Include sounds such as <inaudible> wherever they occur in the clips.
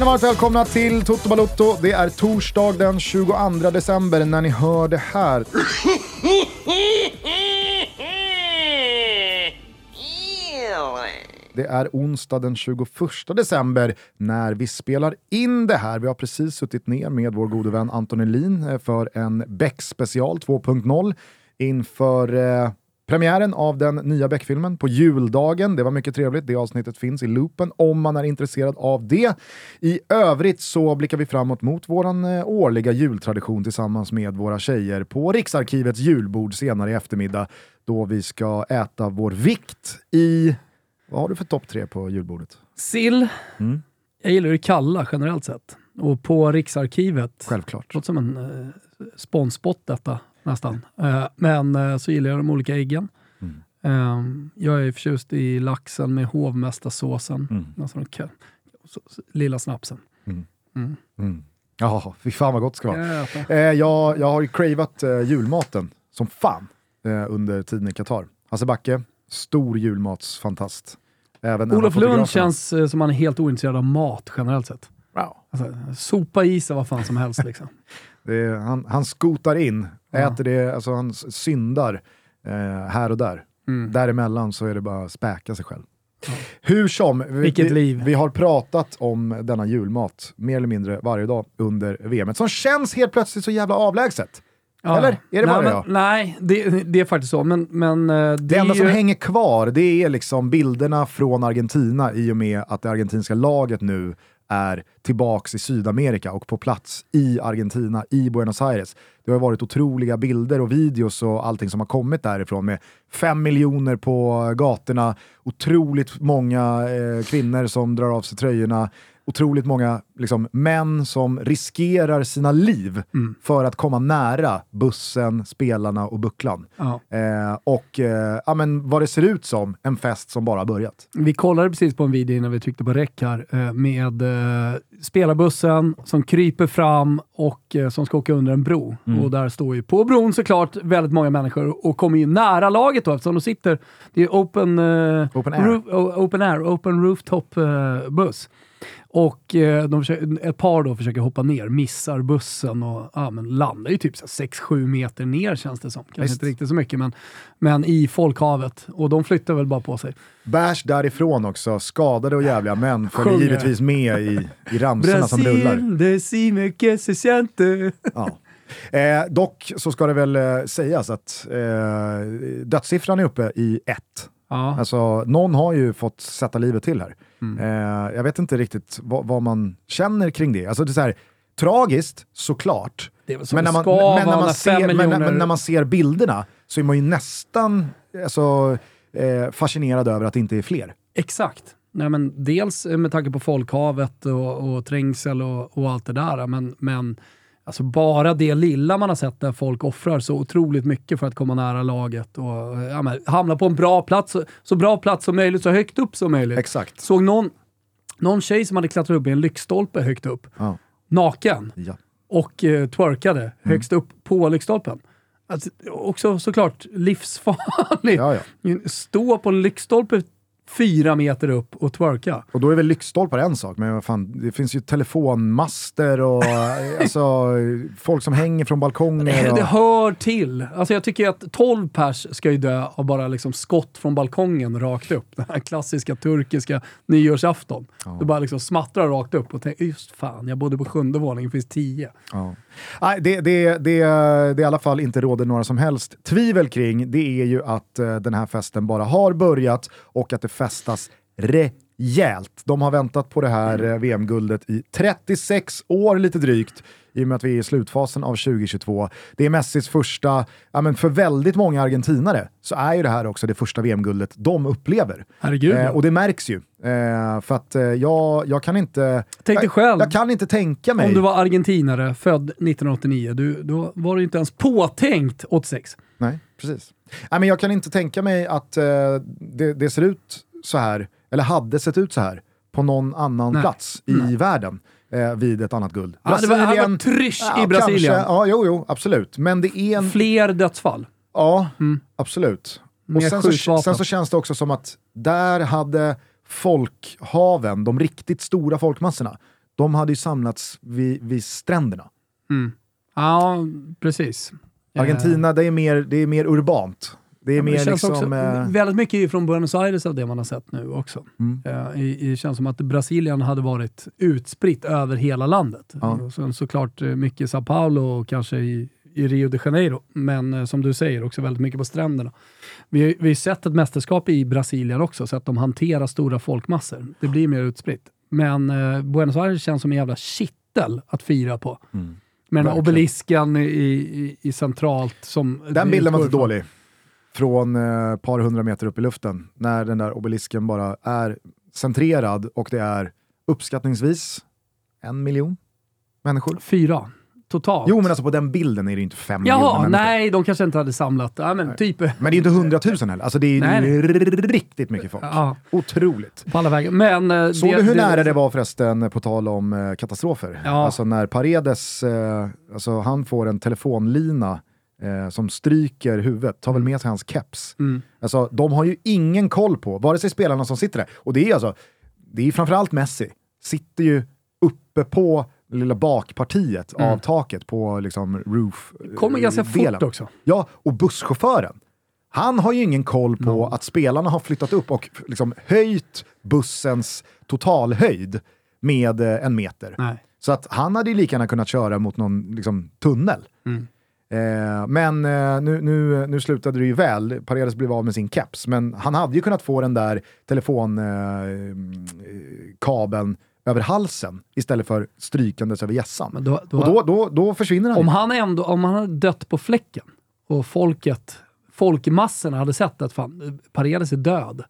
ni varmt välkomna till Toto Balotto. Det är torsdag den 22 december när ni hör det här. Det är onsdag den 21 december när vi spelar in det här. Vi har precis suttit ner med vår gode vän Anton Elin eh, för en Beck special 2.0 inför eh, premiären av den nya Beck-filmen på juldagen. Det var mycket trevligt. Det avsnittet finns i loopen om man är intresserad av det. I övrigt så blickar vi framåt mot vår eh, årliga jultradition tillsammans med våra tjejer på Riksarkivets julbord senare i eftermiddag då vi ska äta vår vikt i vad har du för topp tre på julbordet? Sill. Mm. Jag gillar det kalla generellt sett. Och på Riksarkivet. Självklart. Låter som en eh, sponsspot detta nästan. Eh, men eh, så gillar jag de olika äggen. Mm. Eh, jag är förtjust i laxen med hovmästarsåsen. Mm. Alltså, lilla snapsen. Mm. Mm. mm. Jaha, fy fan vad gott det ska vara. Eh, jag, jag har ju cravat julmaten som fan under tiden i Qatar. Hasse Backe, stor julmatsfantast. Även Olof Lund känns som han är helt ointresserad av mat generellt sett. Wow. Alltså, sopa i sig vad fan som helst liksom. <laughs> är, han, han skotar in, ja. äter det, alltså han syndar eh, här och där. Mm. Däremellan så är det bara att späka sig själv. Ja. Hur som, vi, liv. vi har pratat om denna julmat mer eller mindre varje dag under VM, som känns helt plötsligt så jävla avlägset. Ja. Eller? Är det nej, bara men, jag? Nej, det, det, är faktiskt så. Men, men, eh, det, det enda ju... som hänger kvar det är liksom bilderna från Argentina i och med att det argentinska laget nu är tillbaks i Sydamerika och på plats i Argentina, i Buenos Aires. Det har varit otroliga bilder och videos och allting som har kommit därifrån med fem miljoner på gatorna, otroligt många eh, kvinnor som drar av sig tröjorna, otroligt många liksom, män som riskerar sina liv mm. för att komma nära bussen, spelarna och bucklan. Ja. Eh, och eh, ja, men vad det ser ut som en fest som bara har börjat. Vi kollade precis på en video innan vi tryckte på räck här eh, med eh, spelarbussen som kryper fram och eh, som ska åka under en bro. Mm. Och där står ju på bron såklart väldigt många människor och kommer ju nära laget då eftersom de sitter, det är open, eh, open air, open, air open rooftop buss. Och eh, de försöker, ett par då försöker hoppa ner, missar bussen och ja, men landar ju typ 6-7 meter ner känns det som. Kanske Just. inte riktigt så mycket, men, men i folkhavet. Och de flyttar väl bara på sig. Bärs därifrån också, skadade och jävliga män följer givetvis med i, i ramsorna som rullar. Brasil, que se siente. Ja. Eh, dock så ska det väl eh, sägas att eh, dödssiffran är uppe i ett. Ja. Alltså, någon har ju fått sätta livet till här. Mm. Eh, jag vet inte riktigt vad, vad, man känner kring det. Alltså det är så här, tragiskt såklart, men, när man, men, när man ser, men, när man ser bilderna så är man ju nästan alltså, eh, fascinerad över att det inte är fler. Exakt. Nej, men dels med tanke på folkhavet och, och trängsel och, och, allt det där, men, men Alltså bara det lilla man har sett där folk offrar så otroligt mycket för att komma nära laget och ja, men, hamna på en bra plats, så bra plats som möjligt, så högt upp som möjligt. Exakt. Såg någon, någon tjej som hade klättrat upp i en lyktstolpe högt upp, ja. naken, ja. och eh, twerkade mm. högst upp på lyktstolpen. Alltså, också såklart livsfarligt. Ja, Stå på en lyktstolpe fyra meter upp och twerka. Och då är väl lyktstolpar en sak, men fan, det finns ju telefonmaster och <laughs> alltså, folk som hänger från balkonger. Och... Det hör till. Alltså jag tycker att 12 pers ska ju dö av bara liksom skott från balkongen rakt upp. <laughs> Den här klassiska turkiska nyårsafton. Ja. Du bara liksom smattrar rakt upp och tänker, just fan, jag bodde på sjunde våningen, det finns tio. Ja. Nej, det, det, det, det i alla fall inte råder några som helst tvivel kring, det är ju att eh, den här festen bara har börjat och att det festas rejält. De har väntat på det här eh, VM-guldet i 36 år lite drygt i och med att vi är i slutfasen av 2022. Det är Messis första, ja men för väldigt många argentinare så är ju det här också det första VM-guldet de upplever. Herregud. Eh, och det märks ju. Eh, för att eh, jag, jag kan inte... Tänk dig själv. Jag kan inte tänka mig... Om du var argentinare, född 1989, du, då var du inte ens påtänkt 86. Nej, precis. Nej, men jag kan inte tänka mig att eh, det, det ser ut så här, eller hade sett ut så här, på någon annan Nej. plats i Nej. världen eh, vid ett annat guld. Ja, Brasilien, det var, var trysch ja, i Brasilien. Kanske, ja, jo, jo, absolut. Men det är en... Fler dödsfall. Ja, mm. absolut. Och sen så, sen så känns det också som att där hade folkhaven, de riktigt stora folkmassorna, de hade ju samlats vid, vid stränderna. Mm. Ja, precis. Argentina, det är mer, det är mer urbant. Det är Ja, men mer det liksom... också, eh, väldigt mycket från Buenos Aires av det man har sett nu också. Mm. I, i, det känns som att Brasilien hade varit utspritt över hela landet. Ja. Och sen såklart eh, mycket i Sao Paulo och kanske i, i Rio de Janeiro. Men eh, som du säger, också väldigt mycket på stränderna. Vi, har- vi har sett ett mästerskap i Brasilien också, så att de hanterar stora folkmassor. Det blir mer utspritt. Men eh, Buenos Aires känns som en jävla kittel att fira på. Mm. Verkligen. obelisken i, i, i centralt som... Den bilden var inte dålig. Från eh, ett par hundra meter upp i luften. När den där obelisken bara är centrerad och det är uppskattningsvis en miljon människor. Fyra, totalt. Jo men alltså på den bilden är det inte fem miljoner Jaha, människor. nej, de kanske inte hade samlat. Ja, men typ... Men det är inte hundratusen heller. Alltså det är, Nej, det är riktigt mycket folk. Ja, Otroligt. på alla vägar. Men... eh, Såg du hur nära det var förresten, på tal om eh, katastrofer? Ja. Alltså när Paredes, eh, alltså han får en telefonlina eh, som stryker huvudet, tar väl med sig hans keps. Mm. Alltså de har ju ingen koll på, vare sig spelarna som sitter där, och det är alltså, det är framförallt Messi, sitter ju uppe på det lilla bakpartiet Mm. av taket på liksom roof eh, Kommer ganska delen. fort också. Ja, och busschauffören, han har ju ingen koll på att spelarna har flyttat upp och liksom höjt bussens totalhöjd med eh, en meter. Nej. Så att han hade ju lika gärna kunnat köra mot någon liksom, tunnel. Mm. Eh, men eh, nu, nu, nu slutade det ju väl, Paredes blev av med sin keps, men han hade ju kunnat få den där telefonkabeln eh, kabeln över halsen istället för strykandes över hjässan. Då, då, Och då, då, då försvinner han om, han ändå, om han hade dött på fläcken och folket, folkmassorna hade sett att fan, Paredes är död,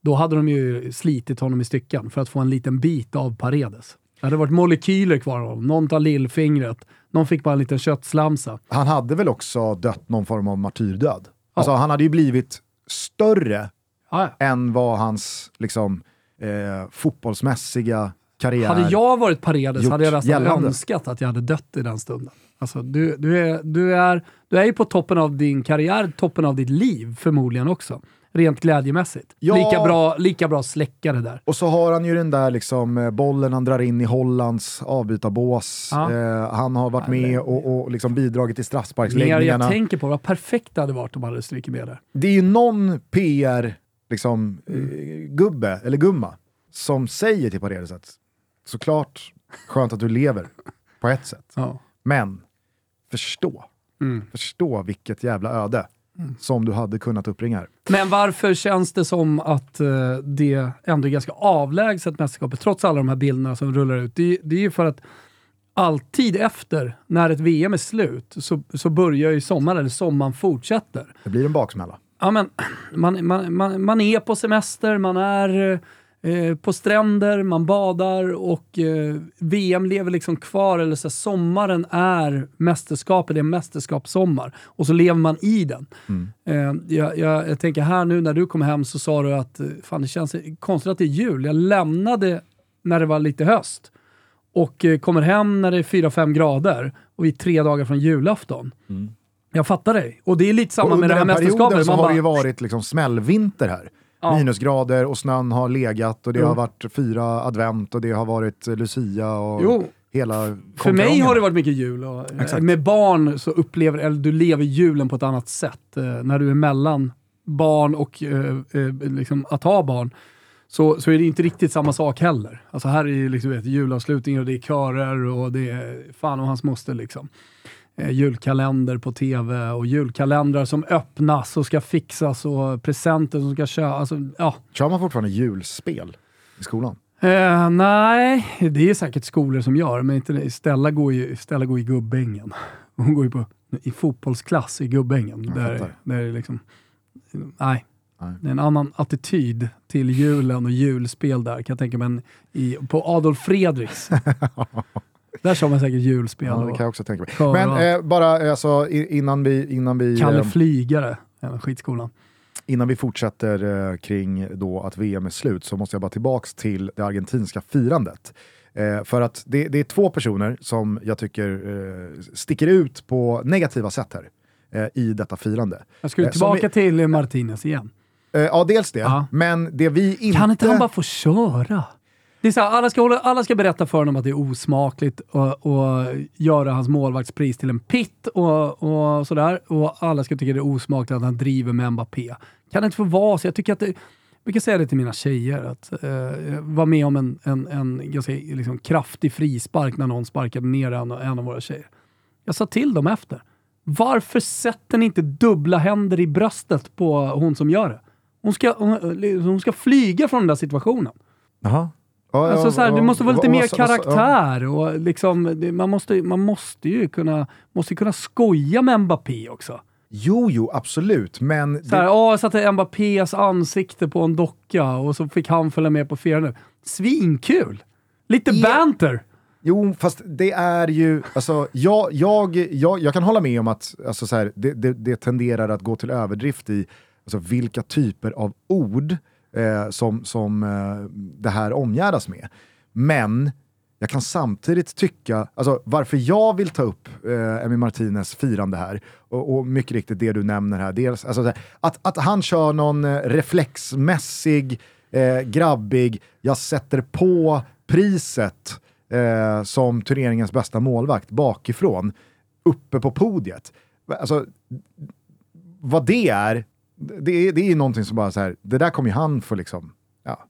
då hade de ju slitit honom i stycken för att få en liten bit av Paredes. Det hade varit molekyler kvar av honom. Någon tar lillfingret, någon fick bara en liten köttslamsa. Han hade väl också dött någon form av martyrdöd. Alltså han hade ju blivit större Ja, ja. än vad hans liksom, eh, fotbollsmässiga karriär... Hade jag varit Paredes hade jag nästan gällande. önskat att jag hade dött i den stunden. Alltså, du, du, är, du, är, du är ju på toppen av din karriär, toppen av ditt liv förmodligen också. Rent glädjemässigt. Ja. Lika, bra, lika bra släckare där. Och så har han ju den där liksom, eh, bollen han drar in i Hollands avbytarbås. Ja. Eh, han har varit med och, och liksom bidragit till Mer jag straffsparksläggningarna. tänker på vad perfekt det hade varit om man hade strykit med där. Det är ju någon PR liksom, eh, gubbe eller gumma som säger till Paredes att såklart skönt att du lever på ett sätt. Ja. Men förstå, Mm. förstå vilket jävla öde som du hade kunnat uppringa. Men varför känns det som att eh, det ändå är ganska avlägset mästerskapet, trots alla de här bilderna som rullar ut? Det, det är ju för att alltid efter, när ett VM är slut, så, så börjar ju sommaren, eller sommaren fortsätter. Det blir en baksmälla. Ja, men, man, man, man, man är på semester, man är eh, på stränder, man badar och eh, VM lever liksom kvar. Eller så här, sommaren är mästerskapet, det är mästerskapssommar. Och så lever man i den. Eh, jag, jag, jag tänker här nu när du kom hem så sa du att eh, fan, det känns konstigt att det är jul. Jag lämnade när det var lite höst och eh, kommer hem när det är 4-5 grader och vi är tre dagar från julafton. Jag fattar dig. Och det är lite samma med under det här den perioden mästerskapet. så har bara, det ju varit liksom smällvinter här. Ja. Minusgrader och snön har legat och det Jo. har varit fyra advent och det har varit Lucia och Jo. hela För mig har det varit mycket jul. Och, eh, Exakt. med barn så upplever eller du lever julen på ett annat sätt. Eh, när du är mellan barn och eh, eh, liksom att ha barn så, så är det inte riktigt samma sak heller. Alltså här är det liksom vet, julavslutningar och det är körer och det är fan och hans moster liksom. Eh, julkalender på tv och julkalendrar som öppnas och ska fixas och presenter som ska köpas. Alltså, ja. Kör man fortfarande julspel i skolan? Eh, nej, det är säkert skolor som gör, men inte, Stella, går ju, Stella går i Gubbängen. Hon går ju på, i fotbollsklass i Gubbängen. Jag Där, fattar. där är liksom, nej, Nej. det är en annan attityd till julen och julspel där kan jag tänka mig. I, på Adolf Fredriks. <laughs> där kör man säkert julspel. Ja, det kan jag också tänka mig. Men eh, bara eh, alltså, innan vi, innan vi, Kalle eh, Flygare, skitskolan. innan vi fortsätter eh, kring då att VM är slut så måste jag bara tillbaks till det argentinska firandet. Eh, för att det, det är två personer som jag tycker eh, sticker ut på negativa sätt här eh, i detta firande. Jag skulle Eh, tillbaka vi- till Martinez igen. Eh, ja, dels det, Ja. men det vi inte... Kan inte han bara få köra? Det är så här, alla, ska hålla, alla ska berätta för honom att det är osmakligt och, och göra hans målvaktspris till en pitt och, och sådär. Och alla ska tycka det är osmakligt att han driver med Mbappé. Kan det inte få vara så? Jag tycker att det, jag brukar säga det till mina tjejer, att eh, vara med om en, en, en ganska liksom, kraftig frispark när någon sparkade ner en, en av våra tjejer. Jag sa till dem efter. Varför sätter ni inte dubbla händer i bröstet på hon som gör det? Hon ska, hon, liksom, hon ska flyga från den där situationen. Jaha. Ja, Alltså så här, det måste vara lite mer karaktär och liksom, det, man, måste, man måste ju kunna, måste kunna skoja med Mbappé också. Jo, jo, absolut, men... Så här, ja, jag satte Mbappés ansikte på en docka och så fick han följa med på firandet. Svinkul! Lite Ja. banter! Jo, fast det är ju, alltså, jag, jag, jag, jag kan hålla med om att alltså, så här, det, det, det tenderar att gå till överdrift i alltså, vilka typer av ord eh, som, som eh, det här omgärdas med. Men jag kan samtidigt tycka, alltså varför jag vill ta upp eh, Emi Martinez firande här, och, och mycket riktigt det du nämner här, dels, alltså, att, att han kör någon eh, reflexmässig, eh, grabbig, jag sätter på priset eh, som turneringens bästa målvakt bakifrån, uppe på podiet. Alltså, vad det är, det är, det är någonting som bara så här, det där kommer ju han få liksom, ja,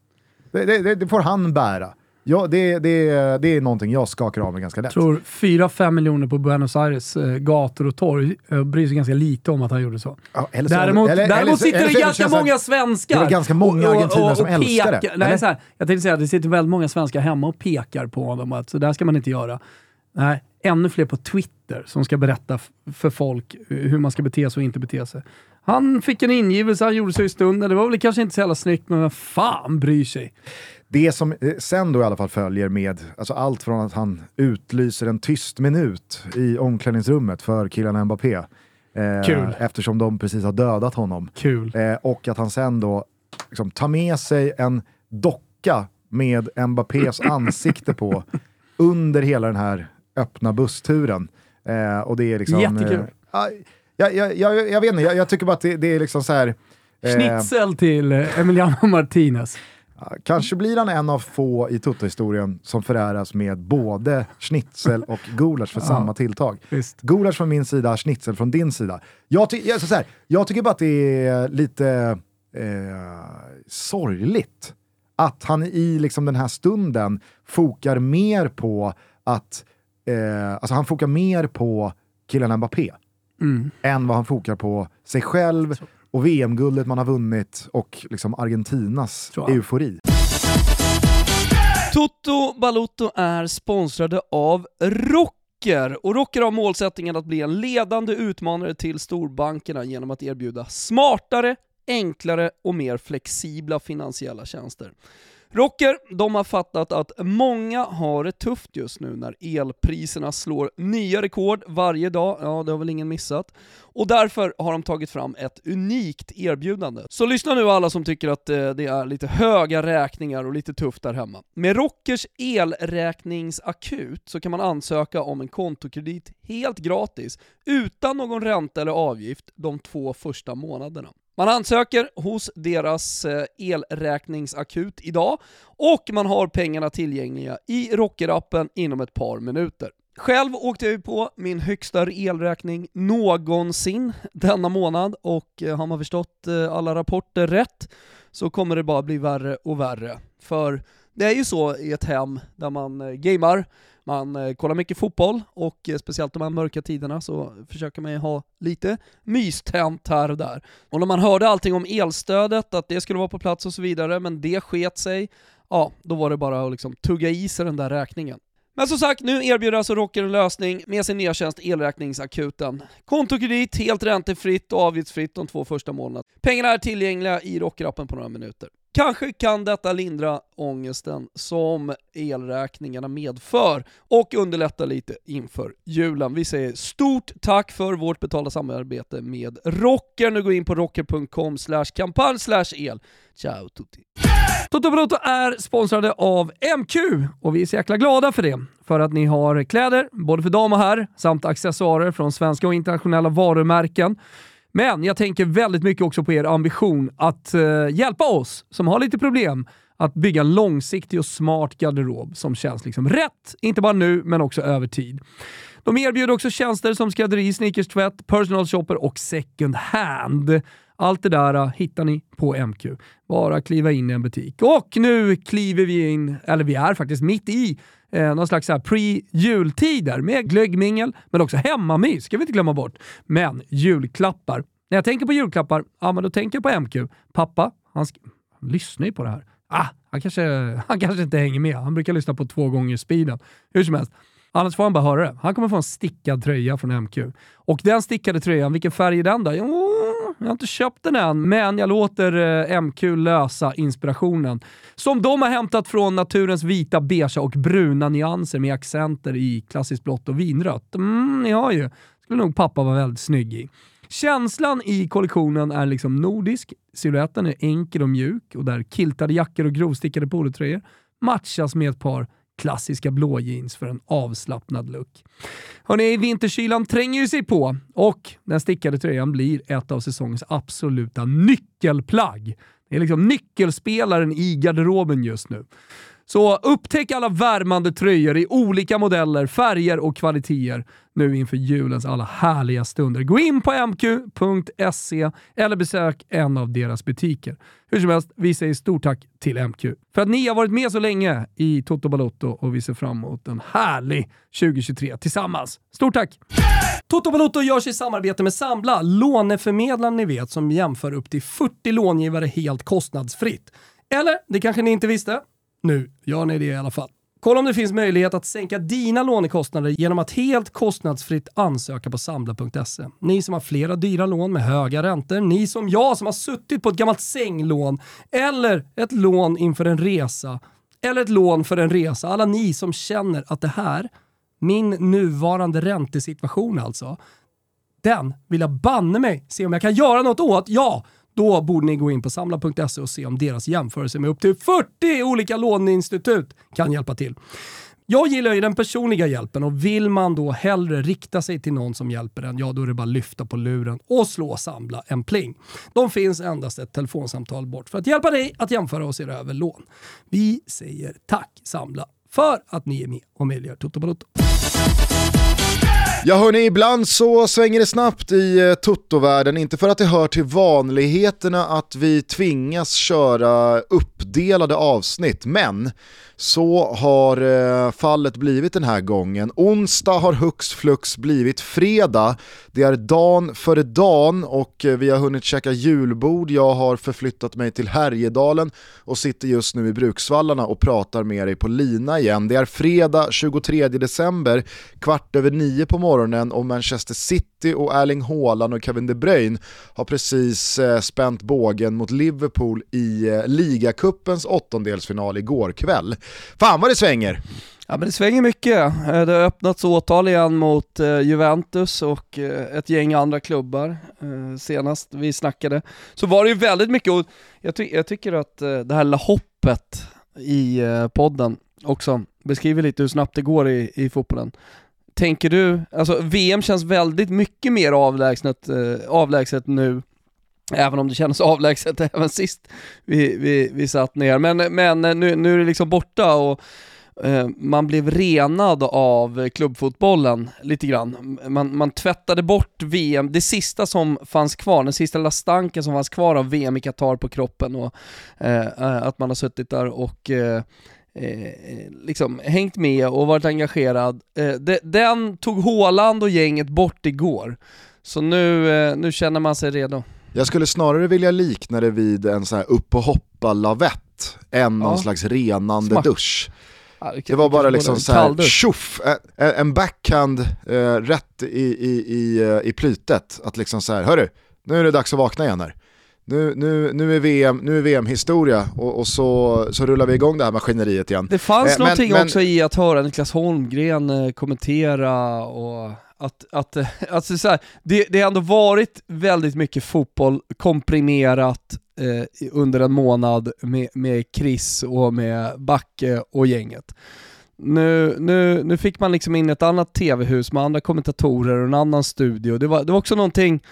det, det, det får han bära. Ja, det, det, det är någonting jag skakar av mig ganska lätt. Jag tror 4-5 miljoner på Buenos Aires eh, gator och torg eh, bryr sig ganska lite om att han gjorde så. Ja, eller så- Däremot, eller- däremot eller sitter eller det ganska många svenskar. det var ganska många argentinare som älskar det? Nej, så här, jag tänkte säga att det sitter väldigt många svenskar hemma och pekar på honom att så där ska man inte göra. Nej, ännu fler på Twitter som ska berätta för folk hur man ska bete sig och inte bete sig. Han fick en ingivelse, han gjorde sig i stunden. Det var väl kanske inte så jävla snyggt, men vem fan bryr sig? Det som eh, sen då i alla fall följer med, alltså allt från att han utlyser en tyst minut i omklädningsrummet för killarna Mbappé. Eh, Kul. Eftersom de precis har dödat honom. Kul. Eh, och att han sen då liksom, tar med sig en docka med Mbappés <laughs> ansikte på under hela den här öppna bussturen. Eh, och det är liksom... Jättekul. Eh, jag, jag, jag, jag vet inte, jag, jag tycker bara att det, det är liksom så här... eh, Schnitzel till eh, Emiliano <laughs> Martinez. Kanske blir han en av få i Toto-historien som föräras med både schnitzel och gulasch för <laughs> samma tilltag. Visst. Gulasch från min sida, schnitzel från din sida. Jag, ty- jag, så här, jag tycker bara att det är lite eh, sorgligt att han i liksom den här stunden fokar mer på att eh, alltså han fokar mer på killen Mbappé Mm. än vad han fokar på sig själv och VM-guldet man har vunnit och liksom Argentinas eufori. Toto Balotto är sponsrade av Rocker och Rocker har målsättningen att bli en ledande utmanare till storbankerna genom att erbjuda smartare, enklare och mer flexibla finansiella tjänster. Rocker, de har fattat att många har det tufft just nu när elpriserna slår nya rekord varje dag, ja det har väl ingen missat. Och därför har de tagit fram ett unikt erbjudande. Så lyssna nu alla som tycker att eh, det är lite höga räkningar och lite tufft där hemma. Med Rockers elräkningsakut så kan man ansöka om en kontokredit helt gratis, utan någon ränta eller avgift de två första månaderna. Man ansöker hos deras eh, elräkningsakut idag och man har pengarna tillgängliga i Rockerappen inom ett par minuter. Själv åkte jag ju på min högsta elräkning någonsin denna månad och eh, har man förstått eh, alla rapporter rätt så kommer det bara bli värre och värre. För det är ju så i ett hem där man eh, gamar, man eh, kollar mycket fotboll och eh, speciellt de här mörka tiderna så försöker man ju ha lite mystänt här och där. Och när man hörde allting om elstödet, att det skulle vara på plats och så vidare, men det sket sig, ja, då var det bara att liksom tugga i sig den där räkningen. Men som sagt, nu erbjuder alltså Rocker en lösning med sin nya tjänst Elräkningsakuten. Kontokredit helt räntefritt och avgiftsfritt de två första månaderna. Pengarna är tillgängliga i Rockerappen på några minuter. Kanske kan detta lindra ångesten som elräkningarna medför och underlätta lite inför julen. Vi säger stort tack för vårt betalda samarbete med Rocker. Nu går in på rocker.com kampanj el. Ciao tutti! Toto Balotto är sponsrade av MQ och vi är så jäkla glada för det. För att ni har kläder, både för dam och herr, samt accessoarer från svenska och internationella varumärken. Men jag tänker väldigt mycket också på er ambition att eh, hjälpa oss som har lite problem att bygga en långsiktig och smart garderob som känns liksom rätt, inte bara nu men också över tid. De erbjuder också tjänster som skrädderi, sneakers-tvätt, personal shopper och second hand. Allt det där eh, hittar ni på MQ. Bara kliva in i en butik. Och nu kliver vi in, eller vi är faktiskt mitt i eh, någon slags pre-jultider med glöggmingel, men också hemmamys, ska vi inte glömma bort. Men julklappar. När jag tänker på julklappar, ja men då tänker jag på MQ. Pappa, han, han lyssnar ju på det här. Ah, han, kanske, <laughs> han kanske inte hänger med. Han brukar lyssna på två gånger speeden. Hur som helst. Annars får han bara höra det. Han kommer få en stickad tröja från MQ. Och den stickade tröjan, vilken färg är den då? Jo, jag har inte köpt den än, men jag låter eh, MQ lösa inspirationen. Som de har hämtat från naturens vita, beige och bruna nyanser med accenter i klassiskt blått och vinrött. Mm, ni har ju. Skulle nog pappa vara väldigt snygg i. Känslan i kollektionen är liksom nordisk, siluetten är enkel och mjuk och där kiltade jackor och grovstickade polotröjor matchas med ett par klassiska blå jeans för en avslappnad look. Hörrni, vinterkylan tränger ju sig på och den stickade tröjan blir ett av säsongens absoluta nyckelplagg. Det är liksom nyckelspelaren i garderoben just nu. Så upptäck alla värmande tröjor i olika modeller, färger och kvaliteter nu inför julens alla härliga stunder. Gå in på mq.se eller besök en av deras butiker. Hur som helst, vi säger stort tack till MQ för att ni har varit med så länge i Toto Balotto och vi ser fram emot en härlig 2023 tillsammans. Stort tack! Toto Balotto görs i samarbete med Sambla, låneförmedlaren ni vet som jämför upp till 40 långivare helt kostnadsfritt. Eller, det kanske ni inte visste? Nu gör ni det i alla fall. Kolla om det finns möjlighet att sänka dina lånekostnader genom att helt kostnadsfritt ansöka på Sambla.se. Ni som har flera dyra lån med höga räntor, ni som jag som har suttit på ett gammalt sänglån eller ett lån inför en resa eller ett lån för en resa. Alla ni som känner att det här, min nuvarande räntesituation alltså, den vill jag banne mig se om jag kan göra något åt. Ja, då borde ni gå in på samla.se och se om deras jämförelse med upp till 40 olika låneinstitut kan hjälpa till. Jag gillar ju den personliga hjälpen och vill man då hellre rikta sig till någon som hjälper en, ja då är det bara att lyfta på luren och slå samla en pling. De finns endast ett telefonsamtal bort för att hjälpa dig att jämföra och se över lån. Vi säger tack Samla för att ni är med och möjliggör Toto Balotto. Ja hörni, ibland så svänger det snabbt i eh, tuttovärlden. Inte för att det hör till vanligheterna att vi tvingas köra uppdelade avsnitt, men så har eh, fallet blivit den här gången. Onsdag har hux flux blivit fredag. Det är dan före dan och eh, vi har hunnit käka julbord. Jag har förflyttat mig till Härjedalen och sitter just nu i Bruksvallarna och pratar med dig på lina igen. Det är fredag 23 december, kvart över nio på morgonen och Manchester City och Erling Haaland och Kevin De Bruyne har precis eh, spänt bågen mot Liverpool i eh, åttondelsfinal igår kväll. Fan vad det svänger! Ja men det svänger mycket. Eh, det har öppnats åtal igen mot eh, Juventus och eh, ett gäng andra klubbar. Senast vi snackade så var det ju väldigt mycket och jag, ty jag tycker att det här lilla hoppet i podden också beskriver lite hur snabbt det går i, i fotbollen. Tänker du, alltså VM känns väldigt mycket mer avlägset, eh, avlägset nu Även om det kändes <laughs> avlägset även sist vi, vi, vi satt ner. Men, men eh, nu, nu är det liksom borta och eh, man blev renad av klubbfotbollen lite grann. Man, man tvättade bort VM, det sista som fanns kvar, den sista lilla stanken som fanns kvar av VM i Qatar på kroppen och eh, eh att man har suttit där och eh, eh, eh, liksom hängt med och varit engagerad. Eh, de, den tog Håland och gänget bort igår. Så nu, nu känner man sig redo. Jag skulle snarare vilja likna det vid en sån här upp och hoppa lavett än någon slags renande Smack. dusch. Ja, det, det var bara liksom så här, tjoff, en, en backhand eh, rätt i, i, i, eh, i plytet. Att liksom så här, hörru, nu är det dags att vakna igen här. Nu, nu, nu är VM, nu är VM historia och, och, så, så rullar vi igång det här maskineriet igen. Det fanns eh, någonting men, också i att höra Niklas Holmgren eh, kommentera och att, att, alltså så här, det, det har ändå varit väldigt mycket fotboll komprimerat eh, under en månad med, med Chris och med Backe och gänget. Nu, nu, nu fick man liksom in ett annat tv-hus med andra kommentatorer och en annan studio. Det var, det var också någonting,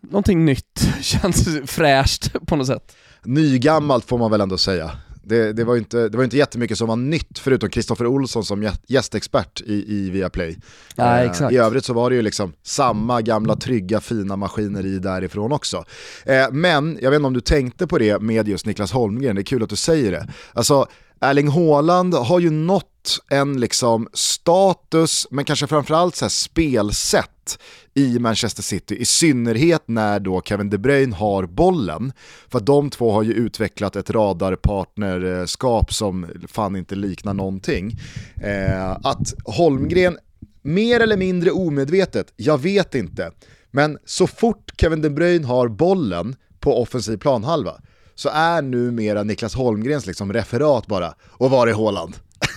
någonting nytt, <laughs> känns fräscht på något sätt. Nygammalt får man väl ändå säga Det, det, var ju inte, det var inte jättemycket som var nytt förutom Kristoffer Olsson som gästexpert i, i Viaplay. Nej, eh. I övrigt så var det ju liksom samma gamla trygga fina maskineri därifrån också. Eh, men jag vet inte om du tänkte på det med just Niklas Holmgren, det är kul att du säger det. Alltså, Erling Haaland har ju nått en liksom status, men kanske framförallt så här spelsätt i Manchester City, i synnerhet när då Kevin De Bruyne har bollen. För att de två har ju utvecklat ett radarpartnerskap som fan inte liknar någonting. Eh, att Holmgren, mer eller mindre omedvetet, jag vet inte, men så fort Kevin De Bruyne har bollen på offensiv planhalva så är numera Niklas Holmgrens liksom referat bara, och var är Håland? <laughs>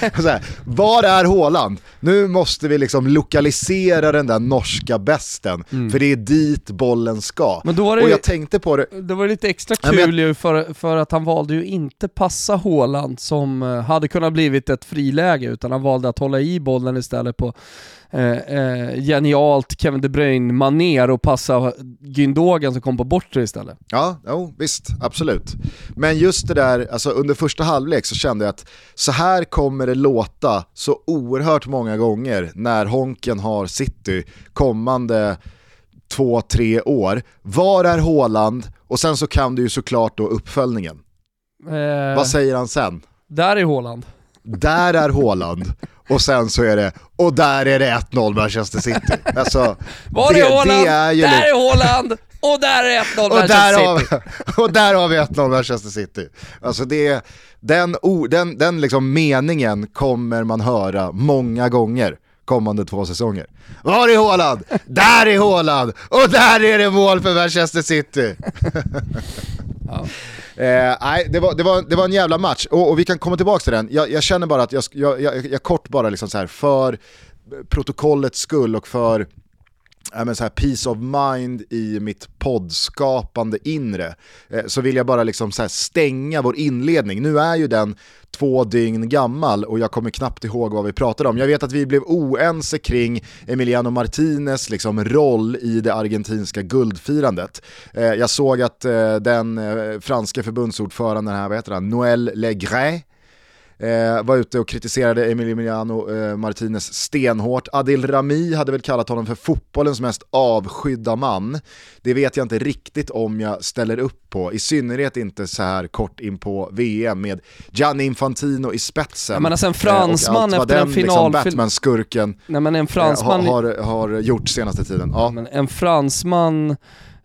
här, var är Håland? Nu måste vi liksom lokalisera den där norska besten, mm. för det är dit bollen ska. Men då var det, och jag tänkte på det... Det var lite extra kul ju för, för att han valde ju inte passa Håland som eh, hade kunnat blivit ett friläge, utan han valde att hålla i bollen istället på eh, eh, genialt Kevin De Bruyne maner och passa Gündogan som kom på bortre istället. Ja, jo, visst, absolut. Men just det där, alltså under första halvlek så kände jag att så här kommer det låta så oerhört många gånger när Honken har City kommande två, tre år. Var är Håland? Och sen så kan du ju såklart då uppföljningen. Eh, Vad säger han sen? Där är Håland. Där är Håland. Och sen så är det, och där är det 1-0 Manchester City. Alltså, Var är Håland? Är där är Håland! Och där är 1-0 <laughs> Manchester City. <laughs> och där har vi 1-0 Manchester City. Alltså det, den, den, den liksom meningen kommer man höra många gånger kommande två säsonger. Var är Håland? Där är Håland! Och där är det mål för Manchester City! <laughs> ja. Eh, nej, det var, det, var, det var en jävla match och, och vi kan komma tillbaka till den. Jag, jag känner bara att jag, jag, jag, jag kort bara liksom så här, för protokollets skull och för Äh, men så här, peace of mind i mitt poddskapande inre, eh, så vill jag bara liksom så stänga vår inledning. Nu är ju den två dygn gammal och jag kommer knappt ihåg vad vi pratade om. Jag vet att vi blev oense kring Emiliano Martinez liksom, roll i det argentinska guldfirandet. Eh, jag såg att eh, den eh, franska förbundsordföranden här, vad heter han, Noël Legret, eh, var ute och kritiserade Emiliano eh, Martinez stenhårt. Adil Rami hade väl kallat honom för fotbollens mest avskydda man. Det vet jag inte riktigt om jag ställer upp på, i synnerhet inte så här kort in på VM med Gianni Infantino i spetsen. Men alltså en fransman eh, efter en liksom final... Liksom, Batman-skurken en fransman... Eh, har, har, gjort senaste tiden. Ja. Men en fransman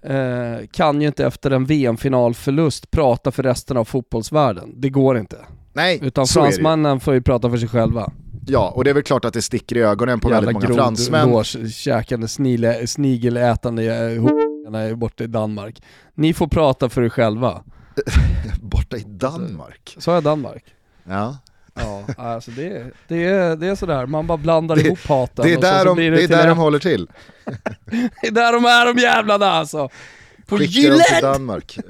Eh, kan ju inte efter en VM-finalförlust prata för resten av fotbollsvärlden. Det går inte. Nej, Utan fransmannen får ju prata för sig själva. Ja, och det är väl klart att det sticker i ögonen på Jävla väldigt många fransmän. Jävla käkande, snigelätande h***arna borta i Danmark. Ni får prata för er själva. <laughs> borta i Danmark? Sa jag Danmark? Ja. Ja, alltså det, det, är, det är sådär, man bara blandar det, ihop haten. Det är där, de, det det är där de håller till. <laughs> det är där de är de jävlarna alltså. På dem till Danmark. <laughs>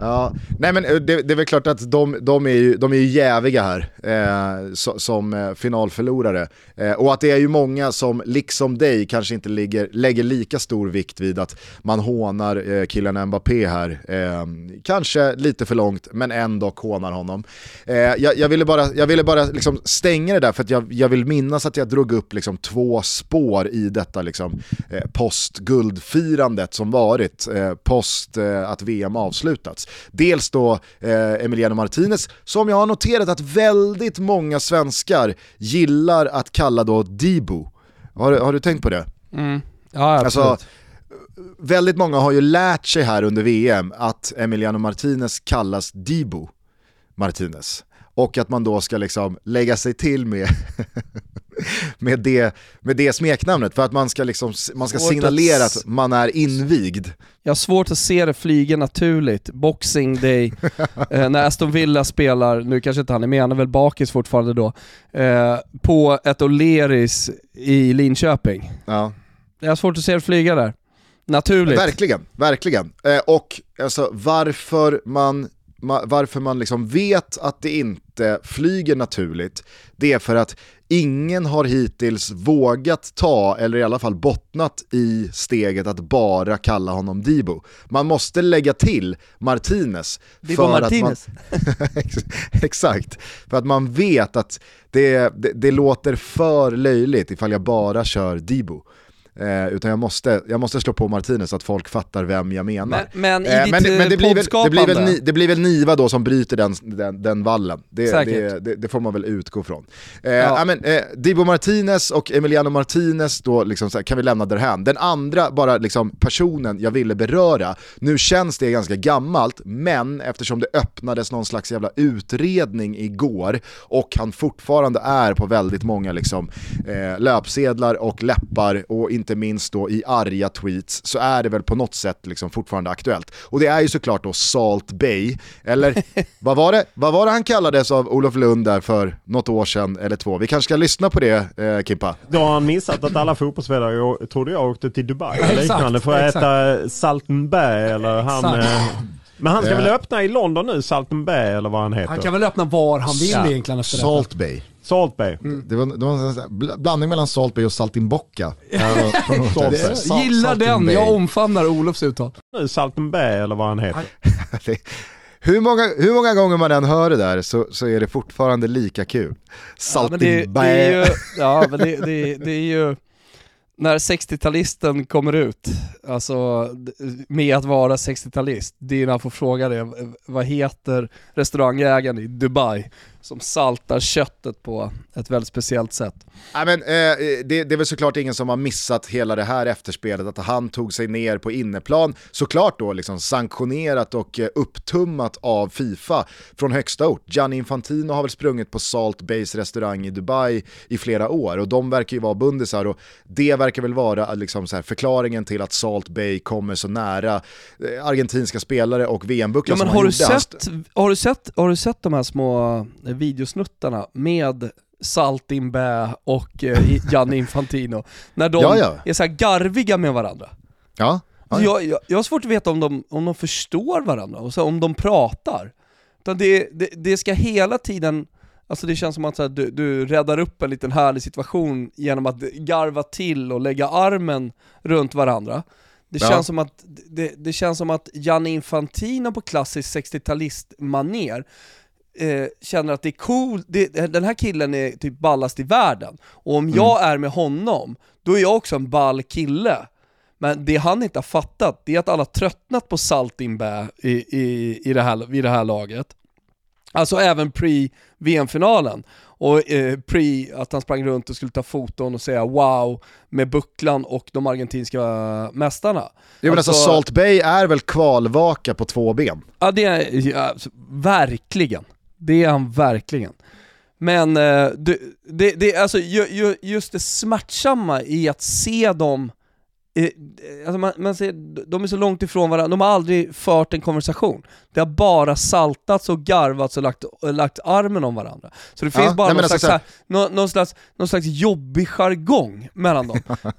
Ja, nej men eh, det, det, är väl klart att de, de, är, ju, de är ju jäviga här eh, so, som eh, finalförlorare. Eh, och att det är ju många som, liksom dig, kanske inte ligger, lägger lika stor vikt vid att man hånar eh, killen Mbappé här. Eh, kanske lite för långt, men ändå hånar honom. Eh, jag, jag, ville bara, jag ville bara liksom stänga det där för att jag, jag vill minnas att jag drog upp liksom två spår i detta liksom, post-guldfirandet som varit, post att VM avslutats. Dels då eh, Emiliano Martinez, som jag har noterat att väldigt många svenskar gillar att kalla då Dibu. Har, har du tänkt på det? Mm. Ja, absolut. Alltså, väldigt många har ju lärt sig här under VM att Emiliano Martinez kallas Dibu Martinez. Och att man då ska liksom lägga sig till med <laughs> med, det, med det smeknamnet för att man ska, liksom, man ska signalera att, att man är invigd. Jag har svårt att se det flyga naturligt, Boxing Day, <laughs> eh, när Aston Villa spelar, nu kanske inte han är med, han är väl bakis fortfarande då, eh, på ett O'Learys i Linköping. Ja. Jag har svårt att se det flyga där. Naturligt. Verkligen, verkligen. Eh, och alltså, varför man ma- varför man liksom vet att det inte flyger naturligt, det är för att ingen har hittills vågat ta, eller i alla fall bottnat i steget att bara kalla honom Dibo. Man måste lägga till Martinez. Dibo för Martinez. Att man, <laughs> exakt, för att man vet att det, det, det låter för löjligt ifall jag bara kör Dibo. Eh, utan jag måste, jag måste slå på Martinez så att folk fattar vem jag menar. Men, men Eh, men, det- men det, blir väl, det, blir väl, ni- det blir väl Niva då som bryter den, den, den vallen. Det, det, det, får man väl utgå från. Eh, Ja. men, eh, Dibo Martinez och Emiliano Martinez då liksom här, kan vi lämna därhän. Den andra bara liksom personen jag ville beröra, nu känns det ganska gammalt, men eftersom det öppnades någon slags jävla utredning igår och han fortfarande är på väldigt många liksom, eh, löpsedlar och läppar och inte minst då i arga tweets så är det väl på något sätt liksom fortfarande aktuellt. Och det är ju såklart då Salt Bay, eller <laughs> vad var det, vad var det han kallades av Olof Lund där för något år sedan eller två? Vi kanske ska lyssna på det eh, Kimpa? Då har han missat att alla fotbollsspelare, trodde jag, åkte till Dubai eller liknande för att exakt. äta Salten Bay eller han... Eh, men han ska Ja. väl öppna i London nu, Salten Bay eller vad han heter? Han kan väl öppna var han vill Ja. egentligen efter detta. Salt Bay. Salt Bay. Det var, det var en bl- blandning mellan Salt Bay och Saltimbocca. <laughs> Salt Bay. Jag gillar den, jag omfamnar Olofs uttal. Nu Salten Bay eller vad han heter. <laughs> Hur, många, hur många gånger man än hör det där så, så är det fortfarande lika kul. Ja, är ju, ja, men det, det, det är ju när 60-talisten kommer ut, alltså med att vara 60-talist, det är när han får fråga det, vad heter restaurangägaren i Dubai som saltar köttet på ett väldigt speciellt sätt? Nej, men, eh, det, det är väl såklart ingen som har missat hela det här efterspelet, att han tog sig ner på inneplan, såklart då liksom sanktionerat och eh, upptummat av Fifa från högsta ort. Gianni Infantino har väl sprungit på Salt Base restaurang i Dubai i flera år och de verkar ju vara bundisar och det verkar väl vara eh, liksom så här, förklaringen till att Salt Bay kommer så nära eh, argentinska spelare och Ja VM-bucklan men som har han du, gjorde. Sett, har, du sett, har du sett de här små videosnuttarna med Saltin Bä och eh, i- <laughs> Gianni Infantino? När de Ja, ja. är så garviga med varandra. Ja, ja, jag, jag, jag har svårt att veta om de, om de förstår varandra, och så om de pratar. Utan det, det, det ska hela tiden, alltså det känns som att här, du, du räddar upp en liten härlig situation genom att garva till och lägga armen runt varandra. Det Ja. känns, som att, det, det känns som att Gianni Infantino på klassisk 60-talist-manér eh, känner att det är cool, det, den här killen är typ ballast i världen. Och om jag är med honom, då är jag också en ball kille. Men det han inte har fattat, det är att alla tröttnat på Saltinbä i, i, i, det här, i det här laget. Alltså även pre-VM-finalen. Och eh, pre att han sprang runt och skulle ta foton och säga wow med bucklan och de argentinska mästarna. Jo, men alltså, Salt Bay är väl kvalvaka på två ben? Ja det är, ja, alltså, verkligen. Det är han verkligen. Men eh, det, det, det, alltså, ju, ju, just det smärtsamma i att se dem, eh, alltså man, man ser, de är så långt ifrån varandra, de har aldrig fört en konversation. Det har bara saltats och garvats och lagt, lagt armen om varandra. Så det Ja, finns bara nej, någon, alltså slags, här- någon, slags, någon slags jobbig jargong mellan dem. <laughs>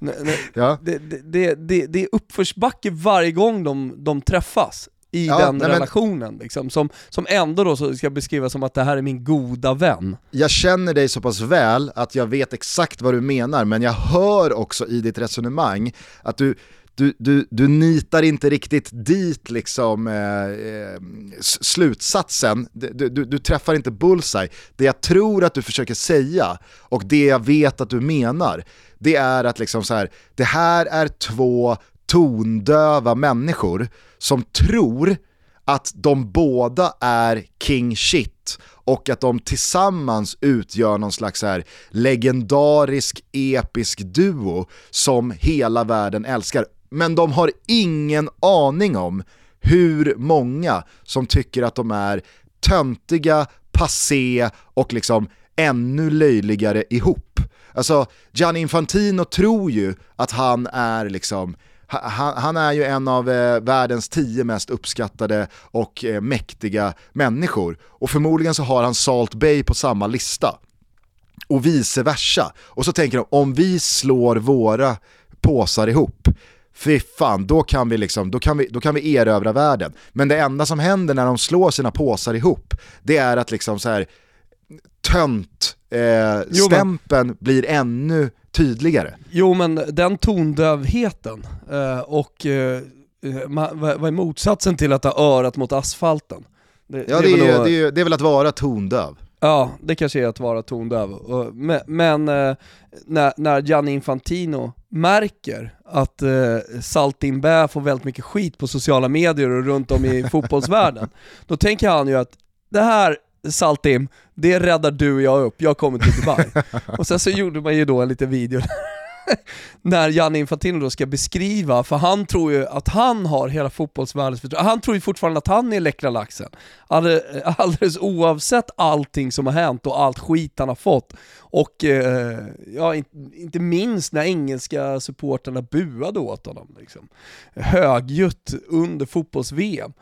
Ja. det, det, det, det, det är uppförsbacke varje gång de, de träffas i Ja, den nej, relationen liksom, som, som ändå då så ska beskrivas som att det här är min goda vän. jag känner dig så pass väl att jag vet exakt vad du menar, men jag hör också i ditt resonemang att du, du, du, du nitar inte riktigt dit liksom eh, eh, slutsatsen, du, du, du träffar inte bullseye. Det jag tror att du försöker säga och det jag vet att du menar, det är att liksom så här, det här är två tondöva människor som tror att de båda är king shit och att de tillsammans utgör någon slags här legendarisk episk duo som hela världen älskar. Men de har ingen aning om hur många som tycker att de är töntiga, passé och liksom ännu löjligare ihop. Alltså Gianni Infantino tror ju att han är liksom han, han är ju en av eh, världens tio mest uppskattade och eh, mäktiga människor. Och förmodligen så har han Salt Bay på samma lista. Och vice versa. Och så tänker de, om vi slår våra påsar ihop, fy fan, då kan vi, liksom, då kan vi, då kan vi erövra världen. Men det enda som händer när de slår sina påsar ihop, det är att liksom så här tönt eh, stämpeln blir ännu tydligare. Jo men den tondövheten eh, och eh, eh, vad är motsatsen till att ha örat mot asfalten? Ja, det, är, väl det, är, det är väl att vara tondöv. Ja, det kanske är att vara tondöv. Men, men när, när Gianni Infantino märker att eh, Saltin Bä får väldigt mycket skit på sociala medier och runt om i <laughs> fotbollsvärlden, då tänker han ju att det här Saltim, det räddar du och jag upp, jag kommer till Dubai. <laughs> och sen så gjorde man ju då en liten video <laughs> när Gianni Infantino då ska beskriva, för han tror ju att han har hela fotbollsvärldens förtroende. Han tror ju fortfarande att han är läckra laxen. <laughs> Alldeles, oavsett allting som har hänt och allt skit han har fått. Och eh, ja, in- inte minst när engelska supporterna buade åt honom. Liksom. Högljutt under fotbolls-VM.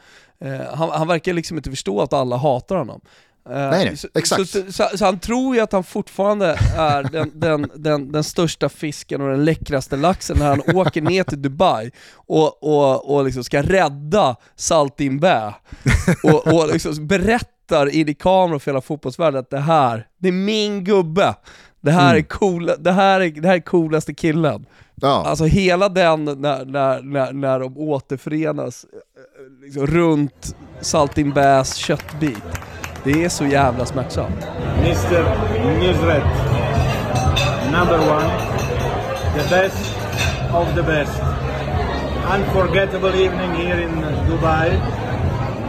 Eh, han, han verkar liksom inte förstå att alla hatar honom. Eh, Nej, nej, så, exakt. Så, så, så han tror ju att han fortfarande är den, <laughs> den, den, den största fisken och den läckraste laxen när han åker ner till Dubai och, och, och liksom ska rädda Saltin Bä och, och liksom berättar in i kameran för hela fotbollsvärlden att det här, det är min gubbe. Det här, är, coola, det här, är, det här är coolaste killen. Ja. Alltså hela den när, när, när, när de återförenas eh, liksom, runt Saltin Bäs köttbit. Det är så jävla smärtsamt. Mr. Nusret, number one, the best of the best. Unforgettable evening here in Dubai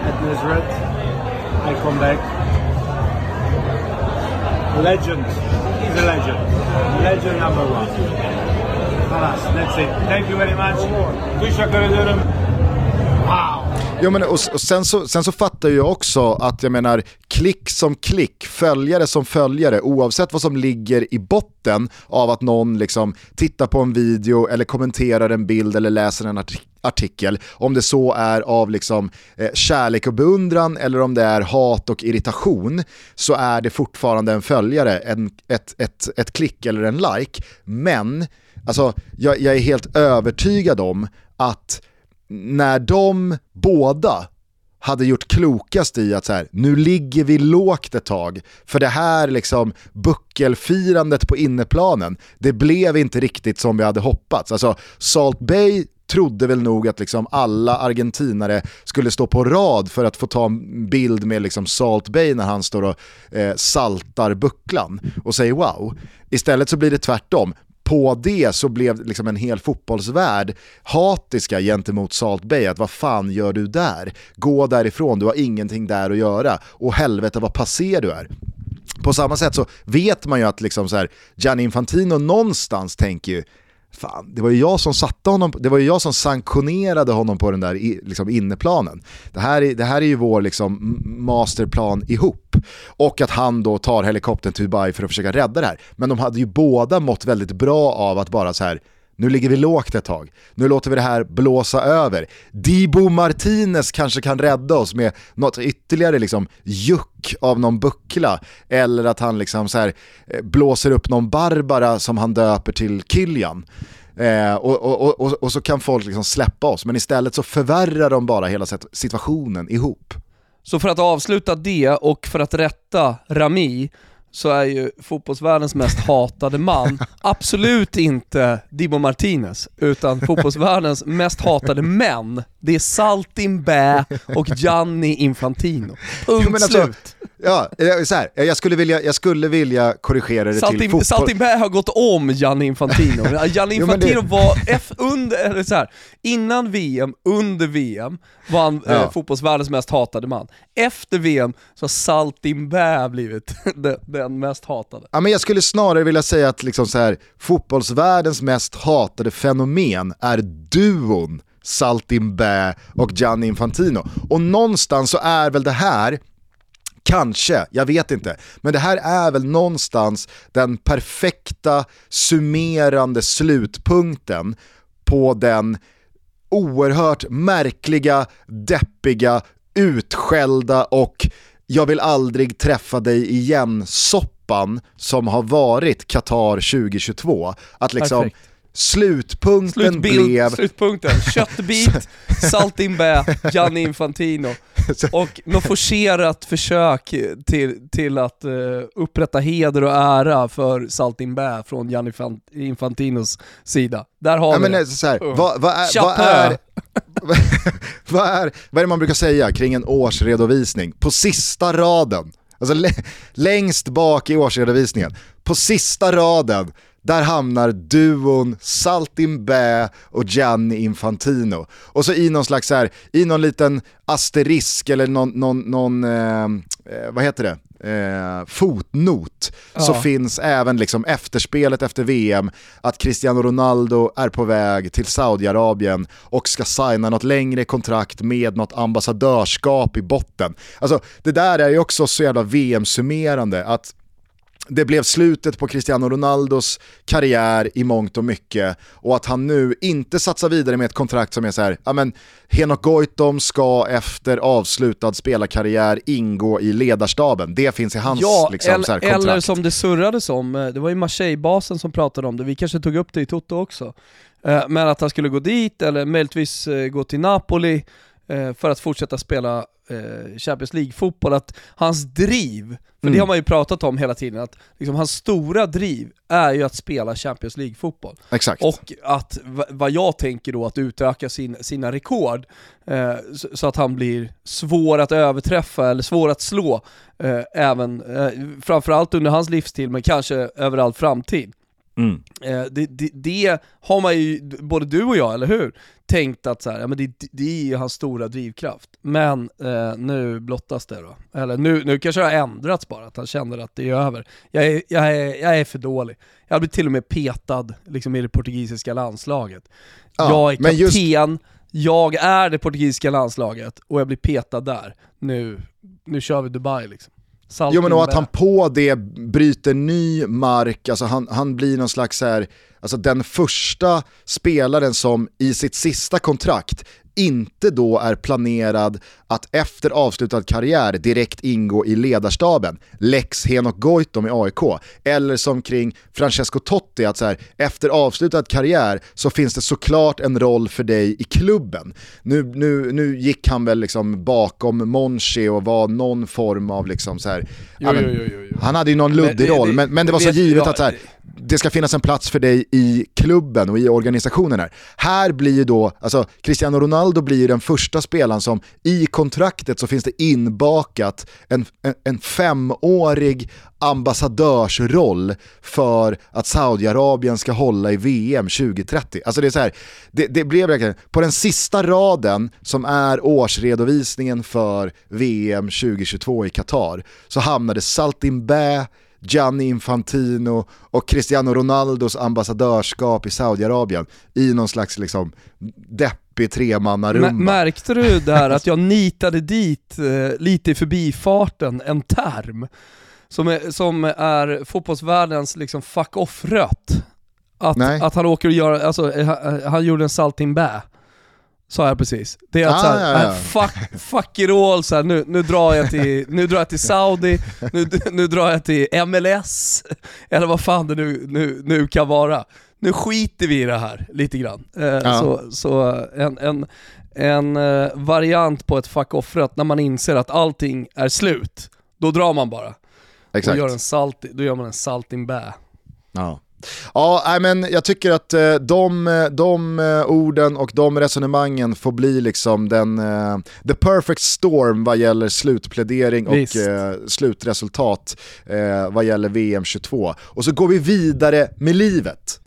at Nusret. I come back. Legend. He's a legend. Legend number one. Halas, that's it. Thank you very much. Teşekkür ederim. Wow. Jo, men, och, och sen, så, sen så fattar jag också att jag menar klick som klick, följare som följare, oavsett vad som ligger i botten av att någon liksom tittar på en video eller kommenterar en bild eller läser en artikel artikel, om det så är av liksom, eh, kärlek och beundran eller om det är hat och irritation, så är det fortfarande en följare, en, ett, ett, ett klick eller en like. Men alltså, jag, jag är helt övertygad om att när de båda hade gjort klokast i att så här, nu ligger vi lågt ett tag, för det här liksom buckelfirandet på inneplanen, det blev inte riktigt som vi hade hoppats. Alltså Salt Bay trodde väl nog att liksom alla argentinare skulle stå på rad för att få ta en bild med liksom Salt Bay när han står och eh, saltar bucklan och säger wow. Istället så blir det tvärtom på det så blev liksom en hel fotbollsvärld hatiska gentemot Salt Bay, att vad fan gör du där? Gå därifrån, du har ingenting där att göra. Och helvete vad passé du är. På samma sätt så vet man ju att liksom så här, Gianni Infantino någonstans tänker ju Fan, det var ju jag som satte honom, det var ju jag som sanktionerade honom på den där liksom inneplanen. Det här, är, det här är ju vår liksom masterplan ihop. Och att han då tar helikoptern till Dubai för att försöka rädda det här. Men de hade ju båda mått väldigt bra av att bara så här nu ligger vi lågt ett tag, nu låter vi det här blåsa över. Dibo Martinez kanske kan rädda oss med något ytterligare liksom juck av någon buckla, eller att han liksom så här, eh, blåser upp någon Barbara som han döper till Kilian. Eh, och, och, och, och så kan folk liksom släppa oss, men istället så förvärrar de bara hela situationen ihop. Så för att avsluta det och för att rätta Rami, så är ju fotbollsvärldens mest hatade man <laughs> absolut inte Dibo Martinez, utan fotbollsvärldens mest hatade män, det är Saltin Bä och Gianni Infantino. Punkt Jo, alltså, slut. Ja, så här, jag, skulle vilja, jag skulle vilja korrigera det till Saltin, fotboll. Saltin Bä har gått om Gianni Infantino. <laughs> Gianni Jo, men det- Infantino var, F under, eller så här, innan VM, under VM, var han Ja. eh, fotbollsvärldens mest hatade man. Efter VM så har Saltin Bä blivit <laughs> den, den mest hatade. Ja, men jag skulle snarare vilja säga att liksom så här, fotbollsvärldens mest hatade fenomen är duon Saltin Bä och Gianni Infantino. Och någonstans så är väl det här Kanske, jag vet inte. Men det här är väl någonstans den perfekta summerande slutpunkten på den oerhört märkliga, deppiga, utskällda och jag vill aldrig träffa dig igen soppan som har varit Qatar 2022. Att liksom Perfekt slutpunkten Slutbild, blev... slutpunkten. <laughs> Köttbit, salt in bä, Gianni Infantino. Och något forcerat försök till, till att uh, upprätta heder och ära för salt in bä från Gianni Fan- Infantinos sida. Där har Ja, vi men, det. så här, Uh. vad, vad, är, vad, är, <laughs> vad, är, vad är det man brukar säga kring en årsredovisning? På sista raden, alltså lä- längst bak i årsredovisningen, på sista raden, där hamnar duon Saltin Bä och Gianni Infantino. Och så i någon slags så här, i någon liten asterisk eller någon, någon, någon eh, eh, vad heter det? Eh, fotnot så Ja. finns även liksom efterspelet efter VM att Cristiano Ronaldo är på väg till Saudiarabien och ska signa något längre kontrakt med något ambassadörskap i botten. Alltså det där är ju också så jävla VM-summerande att det blev slutet på Cristiano Ronaldos karriär i mångt och mycket och att han nu inte satsar vidare med ett kontrakt som är så här, ja men Henok Goitom ska efter avslutad spelarkarriär ingå i ledarstaben. Det finns i hans Ja, liksom, eller, så här, kontrakt. eller som det surrades om, eh, det var ju Marseille-basen som pratade om det, vi kanske tog upp det i Toto också. Eh, Men att han skulle gå dit, eller möjligtvis eh, gå till Napoli för att fortsätta spela eh, Champions League-fotboll, att hans driv, för det Mm. har man ju pratat om hela tiden, att liksom hans stora driv är ju att spela Champions League-fotboll. Exakt. Och att, va- vad jag tänker då, att utöka sin, sina rekord eh, så, så att han blir svår att överträffa eller svår att slå, eh, även, eh, framförallt under hans livstid men kanske över all framtid. Mm. Eh, det, det, det har man ju, både du och jag, eller hur? Tänkt att så här, ja, men det, det är ju hans stora drivkraft. Men eh, nu blottas det då. Eller nu, nu kanske det har ändrats bara, att han känner att det är över. Jag är, jag är, jag är för dålig. Jag blir till och med petad liksom, i det portugisiska landslaget. Ja, jag är men just- kapten, jag är det portugisiska landslaget och jag blir petad där. Nu, nu kör vi Dubai liksom. Salt Jo men och att han på det bryter ny mark, alltså han, han blir någon slags så här, alltså den första spelaren som i sitt sista kontrakt inte då är planerad att efter avslutad karriär direkt ingå i ledarstaben, Lex Henok Goitom i AIK, eller som kring Francesco Totti, att så här, efter avslutad karriär så finns det såklart en roll för dig i klubben. Nu, nu, nu gick han väl liksom bakom Monchi och var någon form av liksom så här, ja, men, jo, jo, jo, jo. han hade ju någon Men luddig det- roll, men, men det var så vet- givet att så här, det ska finnas en plats för dig i klubben och i organisationen här. Här blir ju då, alltså Cristiano Ronaldo blir ju den första spelaren som i kontraktet så finns det inbakat en, en, en femårig ambassadörsroll för att Saudiarabien ska hålla i VM 2030. Alltså det är så här, det, det blev verkligen, på den sista raden som är årsredovisningen för VM 2022 i Qatar så hamnade Saltin Gianni Infantino och Cristiano Ronaldos ambassadörskap i Saudiarabien i någon slags liksom deppig tremannarumba. Mä- Märkte du där att jag nitade dit eh, lite i förbifarten en term som är, som är fotbollsvärldens liksom fuck off-rött? Att, Nej. att han åker och gör, alltså eh, han, han gjorde en salting bä. Sa jag precis. Det är att Ah, såhär, ja, ja. äh, fuck, fuck it all, så här, nu, nu, drar jag till, nu drar jag till Saudi, nu, nu drar jag till MLS, eller vad fan det nu, nu, nu kan vara. Nu skiter vi i det här lite grann. Eh, Ja. Så, så en, en, en eh, variant på ett fuck off-rätt när man inser att allting är slut, då drar man bara. Exakt. Då gör, en salt, då gör man en salting bä. Ja. Ja, men jag tycker att eh, de, eh, de eh, orden och de resonemangen får bli liksom den, the perfect storm vad gäller slutplädering och Visst. slutresultat vad gäller VM 22. Och så går vi vidare med livet.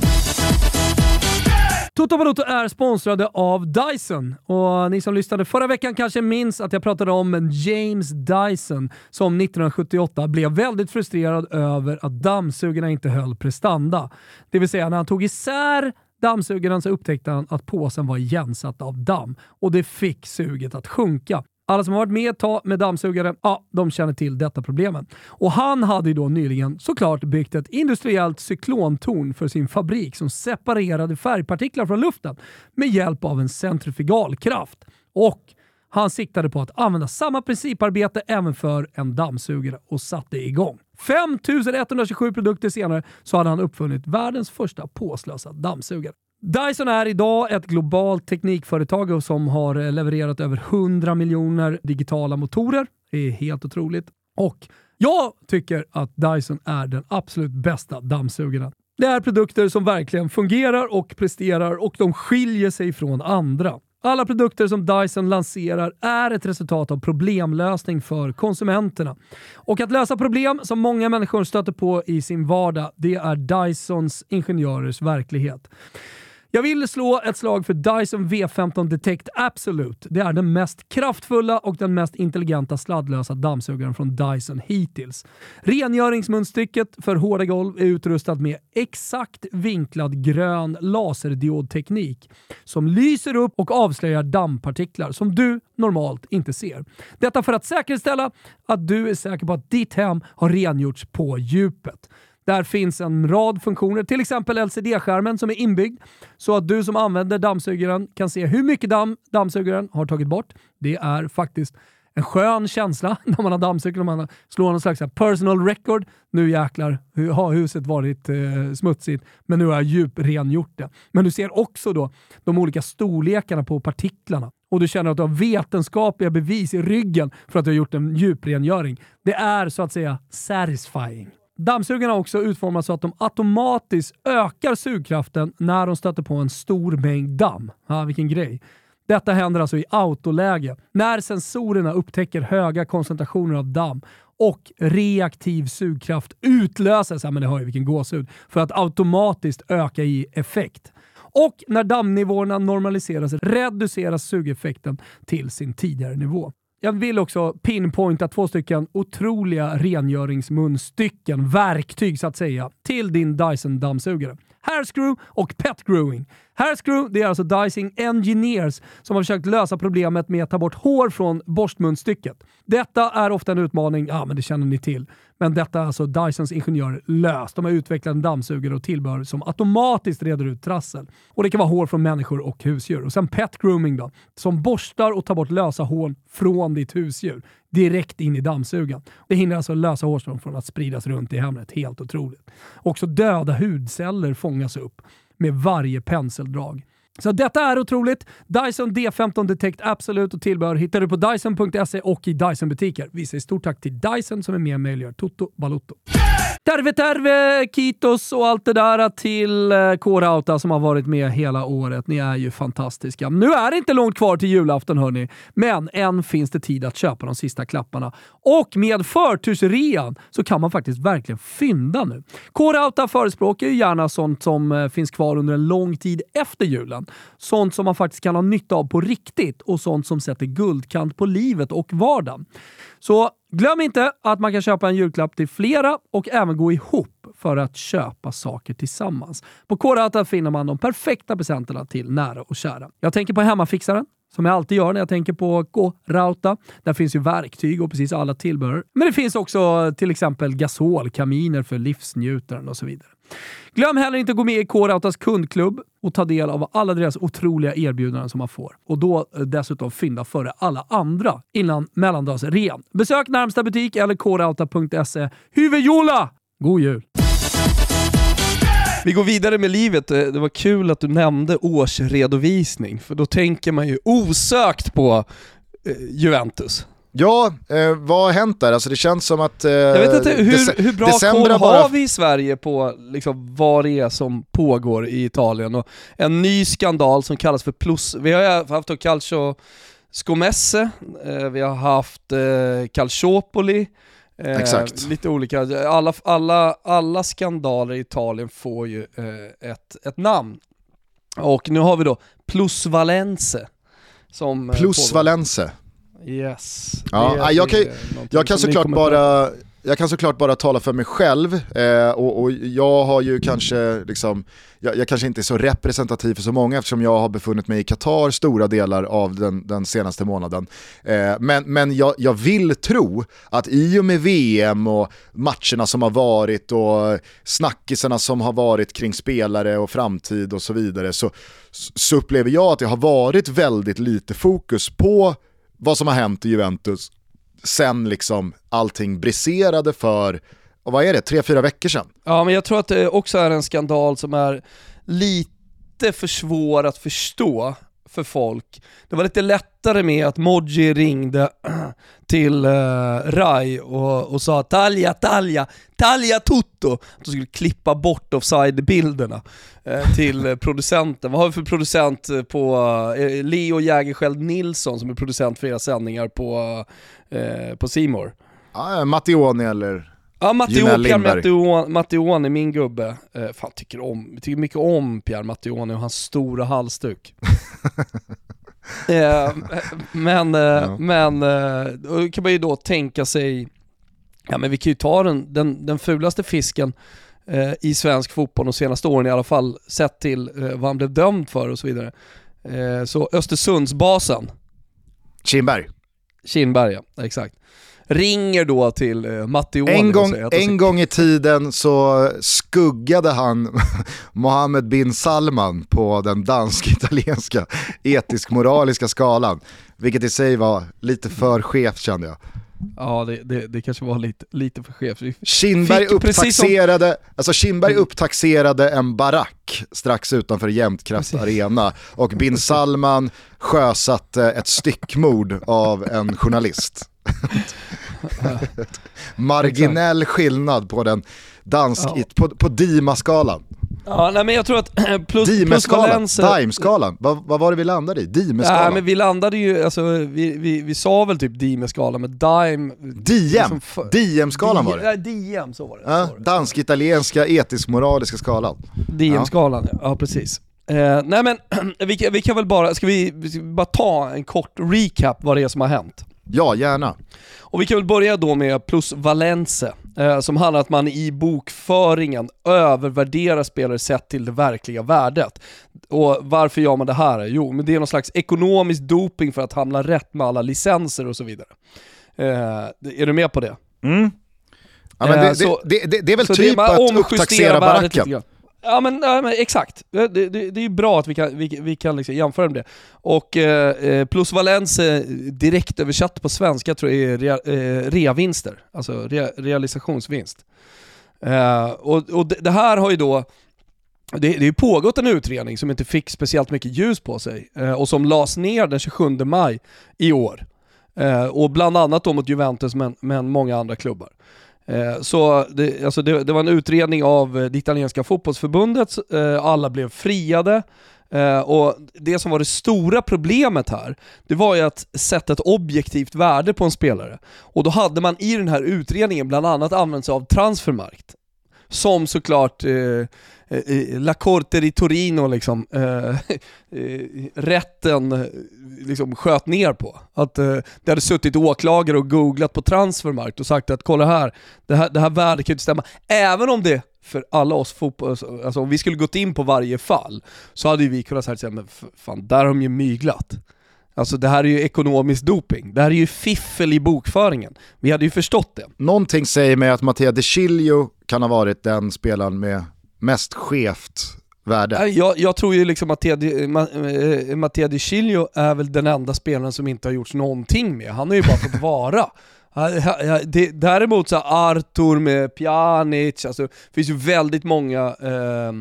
Toto Balotto är sponsrade av Dyson. Och ni som lyssnade förra veckan kanske minns att jag pratade om en James Dyson som 1978 blev väldigt frustrerad över att dammsugarna inte höll prestanda. Det vill säga när han tog isär dammsugaren så upptäckte han att påsen var igensatt av damm och det fick suget att sjunka. Alla som har varit med ett tag med dammsugare, ja, de känner till detta problemet. Och han hade ju då nyligen såklart byggt ett industriellt cyklontorn för sin fabrik som separerade färgpartiklar från luften med hjälp av en centrifugalkraft. Och Han siktade på att använda samma principarbete även för en dammsugare och satte igång. 5127 produkter senare så hade han uppfunnit världens första påslösa dammsugare. Dyson är idag ett globalt teknikföretag som har eh, levererat över 100 miljoner digitala motorer. Det är helt otroligt. Och jag tycker att Dyson är den absolut bästa dammsugaren. Det är produkter som verkligen fungerar och presterar och de skiljer sig från andra. Alla produkter som Dyson lanserar är ett resultat av problemlösning för konsumenterna. Och att lösa problem som många människor stöter på i sin vardag, det är Dysons ingenjörers verklighet. Jag vill slå ett slag för Dyson V15 Detect Absolute. Det är den mest kraftfulla och den mest intelligenta sladdlösa dammsugaren från Dyson hittills. Rengöringsmunstycket för hårda golv är utrustat med exakt vinklad grön laserdiodteknik som lyser upp och avslöjar dammpartiklar som du normalt inte ser. Detta för att säkerställa att du är säker på att ditt hem har rengjorts på djupet. Där finns en rad funktioner, till exempel LCD-skärmen som är inbyggd så att du som använder dammsugaren kan se hur mycket damm dammsugaren har tagit bort. Det är faktiskt en skön känsla <laughs> när man har dammsugit och man slår någon slags personal record. Nu jäklar har huset varit eh, smutsigt, men nu har jag djuprengjort det. Men du ser också då de olika storlekarna på partiklarna och du känner att du har vetenskapliga bevis i ryggen för att du har gjort en djuprengöring. Det är så att säga satisfying. Dammsugarna har också utformats så att de automatiskt ökar sugkraften när de stöter på en stor mängd damm. Ja, vilken grej. Detta händer alltså i autoläge, när sensorerna upptäcker höga koncentrationer av damm och reaktiv sugkraft utlöses, ja men det hör ju vilken gåshud, för att automatiskt öka i effekt. Och när dammnivåerna normaliseras reduceras sugeffekten till sin tidigare nivå. Jag vill också pinpointa två stycken otroliga rengöringsmunstycken, verktyg så att säga, till din Dyson-dammsugare. Hairscrew och Pet Growing. Hairscrew det är alltså Dicing Engineers som har försökt lösa problemet med att ta bort hår från borstmunstycket. Detta är ofta en utmaning, ja men det känner ni till. Men detta har alltså Dysons ingenjörer löst. De har utvecklat en dammsugare och tillbehör som automatiskt reder ut trassel. Och det kan vara hår från människor och husdjur. Och sen pet grooming då, som borstar och tar bort lösa hår från ditt husdjur direkt in i dammsugaren. Det hindrar alltså lösa hårstrån från att spridas runt i hemmet. Helt otroligt. Också döda hudceller fångas upp med varje penseldrag. Så detta är otroligt. Dyson D15 Detect Absolut och tillbehör hittar du på Dyson.se och i Dyson-butiker. Vi säger stort tack till Dyson som är med och möjliggör Toto Balotto. Terve terve, Kitos och allt det där till eh, K-Rauta som har varit med hela året. Ni är ju fantastiska. Nu är det inte långt kvar till julafton hörni, men än finns det tid att köpa de sista klapparna. Och med förtursrean så kan man faktiskt verkligen fynda nu. K-Rauta förespråkar ju gärna sånt som eh, finns kvar under en lång tid efter julen. Sånt som man faktiskt kan ha nytta av på riktigt och sånt som sätter guldkant på livet och vardagen. Så glöm inte att man kan köpa en julklapp till flera och även gå ihop för att köpa saker tillsammans. På K-Rauta finner man de perfekta presenterna till nära och kära. Jag tänker på hemmafixaren som jag alltid gör när jag tänker på K-Rauta. Där finns ju verktyg och precis alla tillbehör. Men det finns också till exempel gasolkaminer för livsnjutaren och så vidare. Glöm heller inte att gå med i K-Rautas kundklubb och ta del av alla deras otroliga erbjudanden som man får. Och då eh, dessutom fynda före alla andra innan mellandagsrean. Besök närmsta butik eller krauta.se. Huvudjola! God jul! Vi går vidare med livet. Eh, det var kul att du nämnde årsredovisning, för då tänker man ju osökt på eh, Juventus. Ja, eh, vad har hänt där? Alltså det känns som att... Eh, Jag vet inte, hur, hur bra koll har bara- vi i Sverige på liksom, vad det är som pågår i Italien? Och en ny skandal som kallas för plus... Vi har haft då Calcio Scomesse, eh, vi har haft eh, Calciopoli, eh, Exakt. lite olika. Alla, alla, alla skandaler i Italien får ju eh, ett, ett namn. Och nu har vi då Plusvalense. Som, eh, Plus pågår. Valense. Yes. Ja, Det jag kan- Jag kan såklart bara jag kan såklart bara tala för mig själv eh, och, och jag har ju kanske, liksom, jag, jag kanske inte är så representativ för så många eftersom jag har befunnit mig i Qatar stora delar av den, den senaste månaden. Eh, men men jag, jag vill tro att i och med VM och matcherna som har varit och snackisarna som har varit kring spelare och framtid och så vidare så, så upplever jag att det har varit väldigt lite fokus på vad som har hänt i Juventus sen liksom allting briserade för, vad är det, tre, fyra veckor sedan? Ja men jag tror att det också är en skandal som är lite för svår att förstå för folk. Det var lite lättare med att Modji ringde <clears throat> till uh, Rai och, och sa Talja, Talja, Talja Tutto. Att de skulle klippa bort offside-bilderna uh, till <laughs> producenten. Vad har vi för producent på uh, Leo Jägerskiöld Nilsson som är producent för era sändningar på uh, på Simor. Ja, Mattioni eller Ja, Matteo, Pierre min gubbe. Eh, fan, tycker, om, tycker mycket om Pierre Matteoni och hans stora halsduk. <laughs> eh, men, eh, men eh, då kan man ju då tänka sig, ja men vi kan ju ta den, den, den fulaste fisken eh, i svensk fotboll de senaste åren i alla fall, sett till eh, vad han blev dömd för och så vidare. Eh, så Östersundsbasen, Kindberg. Kindberg ja, exakt. Ringer då till eh, Matteoni En och gång, säger att en gång i tiden så skuggade han <laughs> Mohammed bin Salman på den dansk-italienska etisk-moraliska skalan. Vilket i sig var lite för skevt kände jag. Ja, det, det, det kanske var lite, lite för skevt. Kindberg precis som- upptaxerade, alltså Kindberg upptaxerade en barack strax utanför Jämtkraft arena och bin Salman sjösatte ett styckmord av en journalist. <laughs> <laughs> Marginell skillnad på den dansk, Ja. på, på Dima-skalan. Ja, nej men jag tror att <clears throat> plus, plus Valencia... Dime-skalan. Vad, vad var det vi landade i? Nej Dime-skalan? men vi landade ju, alltså vi, vi, vi sa väl typ Dime-skalan, men Dime... Diem! liksom Diem-skalan var det. Nej, Diem, så var det. Ja, dansk-italienska etisk-moraliska skalan. Diem-skalan, ja. ja precis. Eh, nej men <clears throat> vi, kan- vi kan väl bara, ska vi, vi ska bara ta en kort recap vad det är som har hänt? Ja, gärna. Och vi kan väl börja då med plus Valence, eh, som handlar om att man i bokföringen övervärderar spelare sett till det verkliga värdet. Och varför gör man det här? Jo, men det är någon slags ekonomisk doping för att hamna rätt med alla licenser och så vidare. Eh, är du med på det? Ja, men Eh, det, så- det, det, det är väl typ att upptaxera baracken. Ja men, ja, men exakt. Det, det, det är ju bra att vi kan, vi, vi kan liksom jämföra med det. Och eh, eh plus Valence eh, direkt översatt på svenska tror jag är rea, eh, reavinster, alltså rea, realisationsvinst. Eh, och och det, det här har ju då det, det har ju pågått en utredning som inte fick speciellt mycket ljus på sig eh, och som lades ner den 27 maj i år. Eh, och bland annat då mot Juventus men, men många andra klubbar. Eh, så det, alltså det, det var en utredning av eh, det italienska fotbollsförbundet, eh, alla blev friade. Och det som var det stora problemet här, det var ju att sätta ett objektivt värde på en spelare. Och då hade man i den här utredningen bland annat använt sig av transfermarkt. Som såklart eh, Eh, La Corte di Torino liksom, eh, <laughs> eh rätten eh, liksom sköt ner på. Att eh, det hade suttit åklagare och googlat på transfermarkt och sagt att kolla här, det här, det här värdet kan ju inte stämma. Även om det för alla oss fotboll, alltså, alltså om vi skulle gått in på varje fall, så hade vi kunnat säga men fan, där har de ju myglat. Alltså det här är ju ekonomisk doping, det här är ju fiffel i bokföringen. Vi hade ju förstått det. Någonting säger mig att Mattia De Chilio kan ha varit den spelaren med mest skevt värde. Jag, jag tror ju liksom att eh, eh, Mattia Di- Chilio är väl den enda spelaren som inte har gjort någonting med. Han har ju bara fått vara. <laughs> Däremot så Artur med Pjanic, alltså, det finns ju väldigt många eh,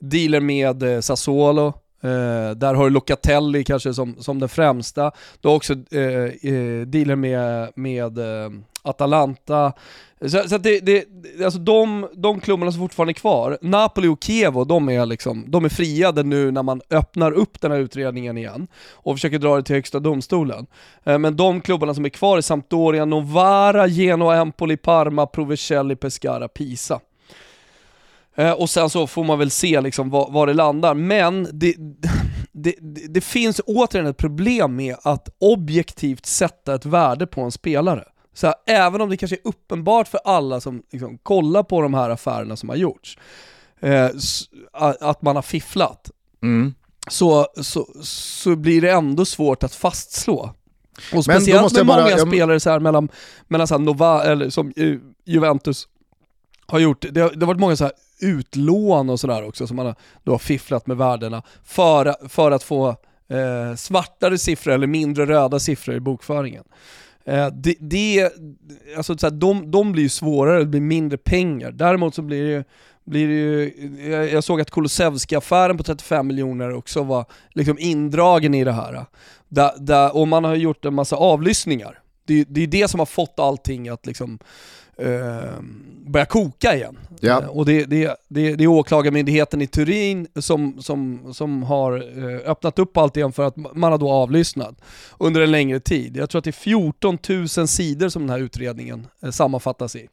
dealer med eh, Sassuolo. Eh, där har du Locatelli kanske som, som den främsta. Du har också eh, eh, dealer med, med eh, Atalanta. Så, så att det, det, alltså de, de klubbarna som fortfarande är kvar, Napoli och Kievo, de är, liksom, de är friade nu när man öppnar upp den här utredningen igen och försöker dra det till högsta domstolen. Eh, Men de klubbarna som är kvar är Sampdoria, Novara, Genoa, Empoli, Parma, Provercelli, Pescara, Pisa. Eh, Och sen så får man väl se liksom var, var det landar, men det, det, det, finns återigen ett problem med att objektivt sätta ett värde på en spelare. Så här, även om det kanske är uppenbart för alla som liksom, kollar på de här affärerna som har gjorts, eh, att man har fifflat, Mm. så, så, så blir det ändå svårt att fastslå. Och speciellt med bara- många jag- spelare så här mellan, mellan så här Nova, eller som Ju- Juventus har gjort, det har, det har varit många så här utlån och sådär också som man har, då har fifflat med värdena för, för att få eh, svartare siffror eller mindre röda siffror i bokföringen. Eh, det, det, alltså så här, de, de blir ju svårare, det blir mindre pengar. Däremot så blir det ju blir det ju, jag, jag såg att Kulusevski-affären på 35 miljoner också var liksom indragen i det här. Där, där, och man har gjort en massa avlyssningar. Det, det är det som har fått allting att liksom eh, börja koka igen. Ja. Eh, och det, det, det, det är åklagarmyndigheten i Turin som, som, som har eh, öppnat upp allt igen för att man har då avlyssnat under en längre tid. Jag tror att det är 14 000 sidor som den här utredningen eh, sammanfattas i.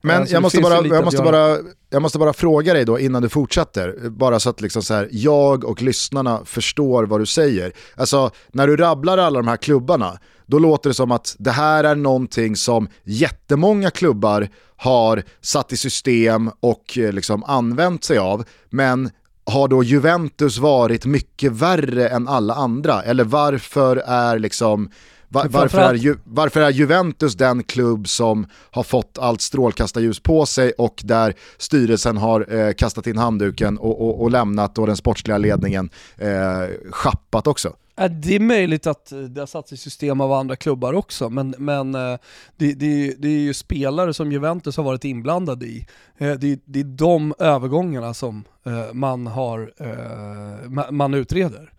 Men Eh, så jag måste, bara, jag, måste bara, jag måste bara fråga dig då innan du fortsätter, bara så att liksom så här, jag och lyssnarna förstår vad du säger. Alltså när du rabblar alla de här klubbarna, då låter det som att det här är någonting som jättemånga klubbar har satt i system och eh, liksom använt sig av, men har då Juventus varit mycket värre än alla andra? Eller varför är liksom Va- Men varför, är Ju- varför är Juventus den klubb som har fått allt strålkastarljus på sig och där styrelsen har eh, kastat in handduken och, och, och lämnat och den sportsliga ledningen eh, schappat också? Det är möjligt att eh, det har satts i system av andra klubbar också, men, men eh, det, det, det är ju spelare som Juventus har varit inblandade i. Eh, Det, det är de övergångarna som man, har, ma- man utreder.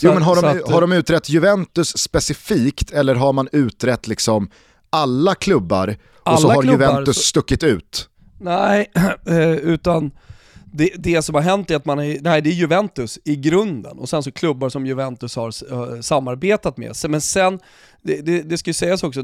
Jo men har de, att, har de utrett Juventus specifikt eller har man utrett liksom alla klubbar och så Alla har klubbar, Juventus så- stuckit ut? Nej, <clears throat> eh, utan det, det som har hänt är att man är, nej det är Juventus i grunden och sen så klubbar som Juventus har eh, samarbetat med. Men sen, det, det, det ska ju sägas också,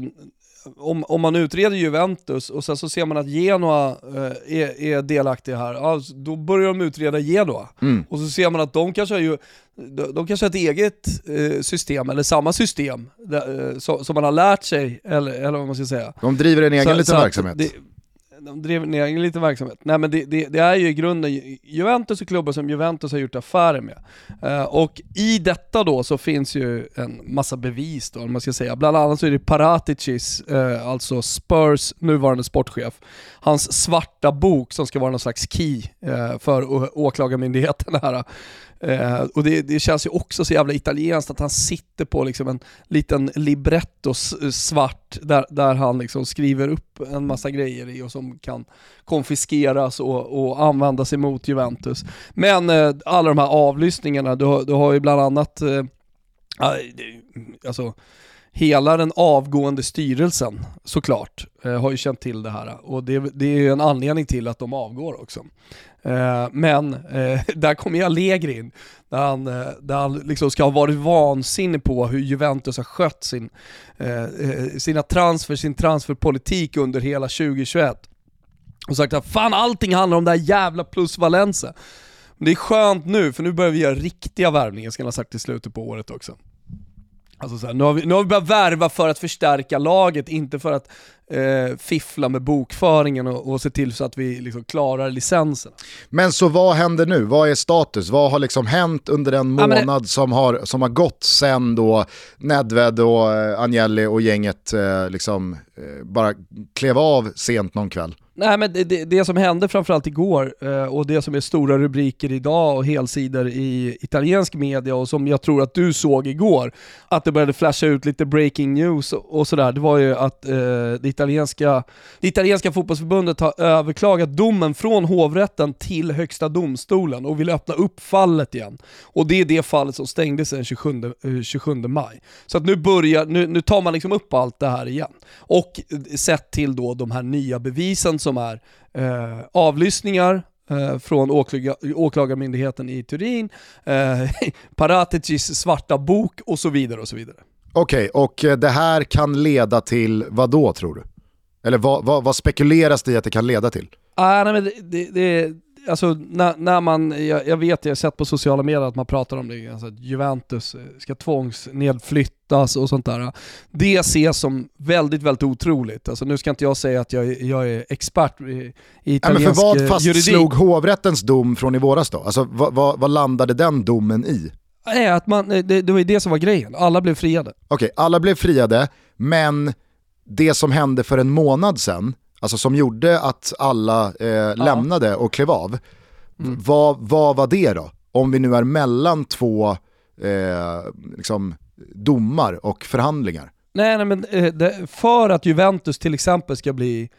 om, om man utreder Juventus och sen så ser man att Genoa eh, är, är delaktiga här, ja, då börjar de utreda Genoa. Mm. Och så ser man att de kanske har, ju, de, de kanske har ett eget eh, system, eller samma system, där, eh, som man har lärt sig, eller, eller vad man ska säga. De driver en egen Så- liten så verksamhet. Det, de drev ner en liten verksamhet. Nej men det, det, det är ju i grunden Juventus och klubbar som Juventus har gjort affärer med. Eh, och i detta då så finns ju en massa bevis då, om man ska säga. Bland annat så är det Paraticis, eh, alltså Spurs nuvarande sportchef, hans svarta bok som ska vara någon slags key eh, för åklagarmyndigheten här. Eh, och det, det känns ju också så jävla italienskt att han sitter på liksom en liten libretto eh, svart där, där han liksom skriver upp en massa grejer i och som kan konfiskeras och, och användas emot Juventus. Men eh, alla de här avlyssningarna, du, har- du har ju bland annat, eh, alltså hela den avgående styrelsen såklart eh, har ju känt till det här och det, det är ju en anledning till att de avgår också. Eh, men eh, <laughs> där kommer jag Allegri in, där han, eh, där han liksom ska ha varit vansinnig på hur Juventus har skött sin, eh, eh, sina transfer, sin transferpolitik under hela 2021. Och sagt att fan allting handlar om det här jävla plus Valencia. Men det är skönt nu, för nu börjar vi göra riktiga värvningar, ska han ha sagt i slutet på året också. Alltså så här, nu, har vi, nu har vi börjat värva för att förstärka laget, inte för att eh, fiffla med bokföringen och, och se till så att vi liksom klarar licensen. Men så vad händer nu? Vad är status? Vad har liksom hänt under den Ja, men det- månad som, har, som har gått sen då Nedved och eh, Agnelli och gänget eh, liksom eh, bara klev av sent någon kväll? Nej men det, det, det som hände framförallt igår eh, och det som är stora rubriker idag och helsidor i italiensk media och som jag tror att du såg igår, att det började flasha ut lite breaking news och, sådär, det var ju att eh, det, italienska, det italienska fotbollsförbundet har överklagat domen från hovrätten till högsta domstolen och vill öppna upp fallet igen. Och det är det fallet som stängdes den 27, 27 eh, maj. Så att nu börjar, nu, nu tar man liksom upp allt det här igen. Och eh, sett till då de här nya bevisen som är eh, avlyssningar eh, från åklaga, åklagarmyndigheten i Turin, eh, <laughs> Paraticis svarta bok och så vidare och så vidare. Okej, och eh, det här kan leda till vad då tror du? Eller vad, vad, vad spekuleras det i att det kan leda till? Ah, nej, men det, det, det, alltså, när, när man, jag, jag vet, jag har sett på sociala medier att man pratar om det, alltså, att Juventus eh, ska tvångsnedflyttas och sånt där. Det ses som väldigt, väldigt otroligt. Alltså, nu ska inte jag säga att jag, är- jag är expert i, i Ja, men italiensk för vad eh, fastslog juridik. hovrättens dom från i våras då? Alltså vad, vad, vad landade den domen i? Nej, att man, det, det var ju det som var grejen. Alla blev friade. Okej, alla blev friade, men det som hände för en månad sedan, alltså som gjorde att alla eh, lämnade och klev av, Mm. vad, vad var det då? Om vi nu är mellan två eh, liksom, domar och förhandlingar. Nej, nej men eh, för att Juventus till exempel ska bli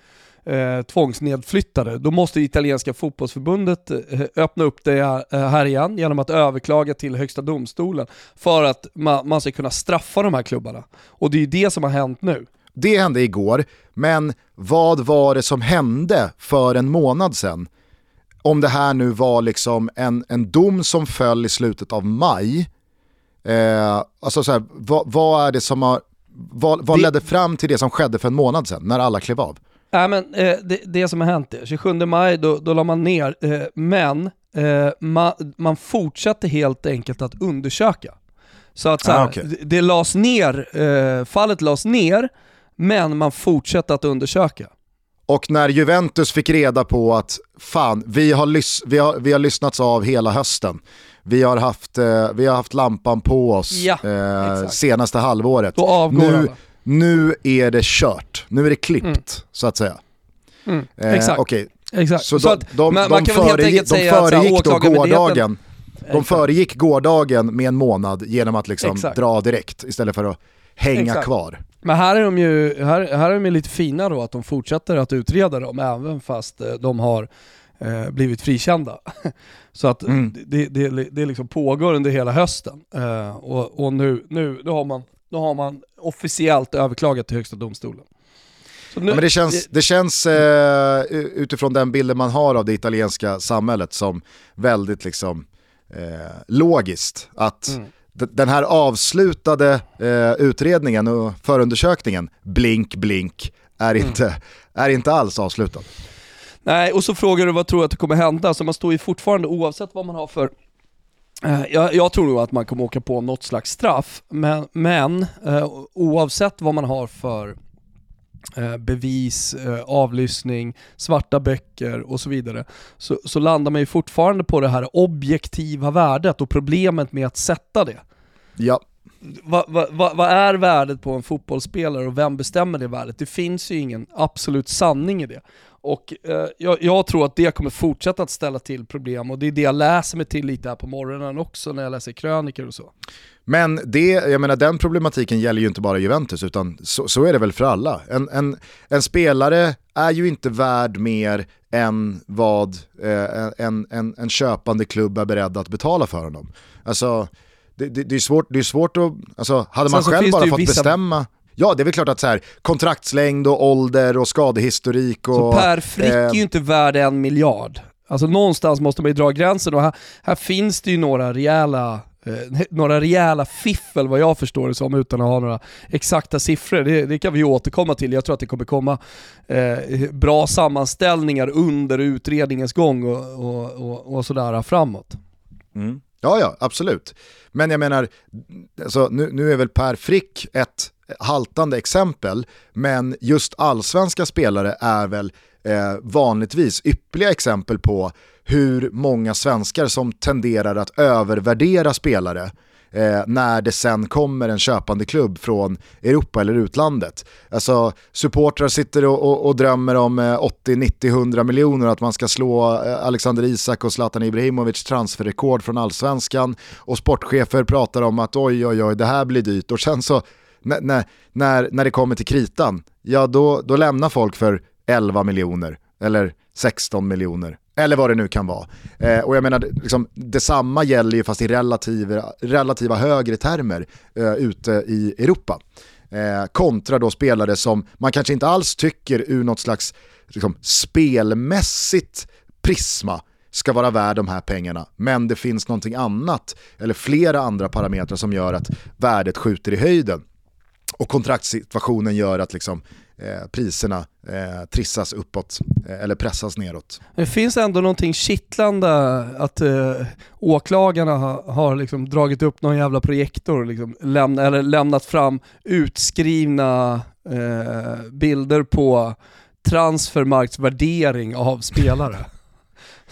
eh, tvångsnedflyttade, då måste italienska fotbollsförbundet eh, öppna upp det eh, här igen genom att överklaga till högsta domstolen för att man, man ska kunna straffa de här klubbarna. Och det är ju det som har hänt nu. Det hände igår, men vad var det som hände för en månad sedan? Om det här nu var liksom en, en dom som föll i slutet av maj, eh, alltså så här, vad, vad, är det som har, vad, vad Det- ledde fram till det som skedde för en månad sedan, när alla klev av? Nej men eh, det, det som har hänt är, 27 maj då, då la man ner, eh, men eh, man, man fortsatte helt enkelt att undersöka. Så att så här, Ah, okej. det, det lades ner, eh, fallet lades ner, men man fortsatte att undersöka. Och när Juventus fick reda på att fan, vi har, lys- vi har, vi har lyssnats av hela hösten. Vi har haft, eh, vi har haft lampan på oss Ja, eh, senaste halvåret. Nu, alla. nu är det kört, nu är det klippt Mm. så att säga. Mm, Eh, exakt. Okej, exakt. så, Så de, de, man- de, man föregick, de föregick då gårdagen de föregick gårdagen med en månad genom att liksom dra direkt istället för att hänga Exakt. kvar. Men här är de ju här, här är de lite fina då, att de fortsätter att utreda dem även fast eh, de har eh, blivit frikända. <laughs> Så att Mm. det, det, det liksom pågår under hela hösten. Eh, och och nu, nu då har, man, då har man officiellt överklagat till Högsta domstolen. Nu, Ja, men det känns, det känns eh, utifrån den bilden man har av det italienska samhället som väldigt liksom, eh, logiskt att Mm. Den här avslutade eh, utredningen och förundersökningen, blink blink, är Mm. inte, är inte alls avslutad. Nej, och så frågar du vad tror du att det kommer hända? Så man står ju fortfarande, oavsett vad man har för eh, jag, jag tror nog att man kommer åka på något slags straff, men, men eh, oavsett vad man har för bevis, eh, avlyssning, svarta böcker och så vidare, så, så landar man ju fortfarande på det här objektiva värdet och problemet med att sätta det. Ja, Vad va, va, vad är värdet på en fotbollsspelare och vem bestämmer det värdet? Det finns ju ingen absolut sanning i det. Och eh, jag, jag tror att det kommer fortsätta att ställa till problem och det är det jag läser mig till lite här på morgonen också när jag läser krönikor och så. Men det, jag menar, den problematiken gäller ju inte bara Juventus, utan så, så är det väl för alla. En, en, en spelare är ju inte värd mer än vad eh, en, en, en köpande klubb är beredd att betala för honom. Alltså, det, det, det, är, svårt, det är svårt att, alltså, hade man Sen själv bara fått vissa- bestämma, ja det är väl klart att så här, kontraktslängd och ålder och skadehistorik och... Så Per Frick är eh, ju inte värd en miljard. Alltså någonstans måste man ju dra gränsen och här, här finns det ju några rejäla eh, Eh, <laughs> några rejäla fiffel vad jag förstår det som utan att ha några exakta siffror. Det, det kan vi återkomma till. Jag tror att det kommer komma eh, bra sammanställningar under utredningens gång och, och, och, och sådär framåt. Mm. Ja, ja, absolut. Men jag menar, alltså, nu, nu är väl Per Frick ett haltande exempel, men just allsvenska spelare är väl eh, vanligtvis ypperliga exempel på hur många svenskar som tenderar att övervärdera spelare eh, när det sen kommer en köpande klubb från Europa eller utlandet. Alltså supportrar sitter och, och, och drömmer om eh, 80, 90, 100 miljoner att man ska slå eh, Alexander Isak och Zlatan Ibrahimovic transferrekord från allsvenskan och sportchefer pratar om att oj oj oj det här blir dyrt och sen så när, när, när, när det kommer till kritan, ja då, då lämnar folk för 11 miljoner eller 16 miljoner eller vad det nu kan vara. Eh, och jag menar, liksom, detsamma gäller ju fast i relativa, relativa högre termer eh, ute i Europa. Eh, kontra då spelare som man kanske inte alls tycker ur något slags liksom, spelmässigt prisma ska vara värd de här pengarna. Men det finns någonting annat, eller flera andra parametrar som gör att värdet skjuter i höjden. Och kontraktssituationen gör att liksom, eh, priserna eh, trissas uppåt eh, eller pressas neråt. Det finns ändå någonting kittlande att eh, åklagarna har, har liksom dragit upp någon jävla projektor och liksom lämna, eller lämnat fram utskrivna eh, bilder på transfermarktsvärdering av spelare. <laughs>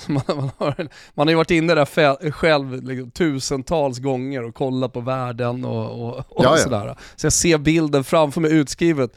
Man, man, har, man har ju varit inne där själv liksom, tusentals gånger och kollat på värden och, och, och sådär. Så jag ser bilden framför mig utskrivet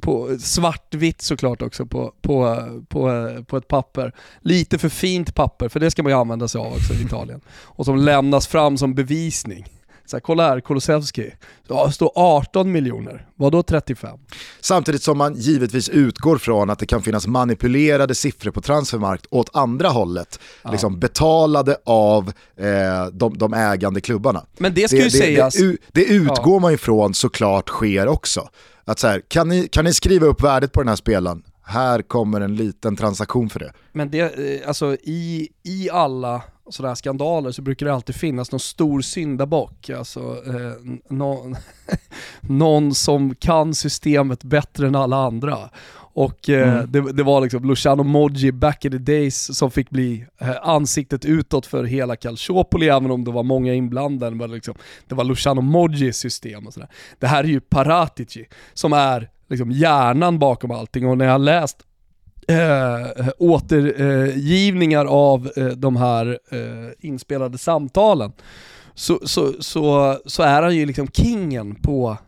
på svartvitt såklart också på, på, på, på ett papper. Lite för fint papper, för det ska man ju använda sig av också i Italien. Och som lämnas fram som bevisning. Så här, kolla här, Kulusevski. Ja, det står 18 miljoner. Vadå 35? Samtidigt som man givetvis utgår från att det kan finnas manipulerade siffror på transfermarkt åt andra hållet. Liksom betalade av eh, de, de ägande klubbarna. Men det ska ju sägas. Det, det utgår man ju från såklart sker också. Att så här, kan, ni, kan ni skriva upp värdet på den här spelaren? Här kommer en liten transaktion för det. Men det, eh, alltså i, i alla sådana här skandaler så brukar det alltid finnas någon stor syndabock. Alltså eh, någon, <laughs> någon som kan systemet bättre än alla andra. Och eh, det, det var liksom Luciano Moggi back in the days som fick bli eh, ansiktet utåt för hela Calciopoli, även om det var många inblandade. Men liksom, det var Luciano Moggis system och sådär. Det här är ju Paratici som är liksom hjärnan bakom allting och när jag har läst eh, återgivningar av eh, de här eh, inspelade samtalen så, så, så, så är han ju liksom kingen på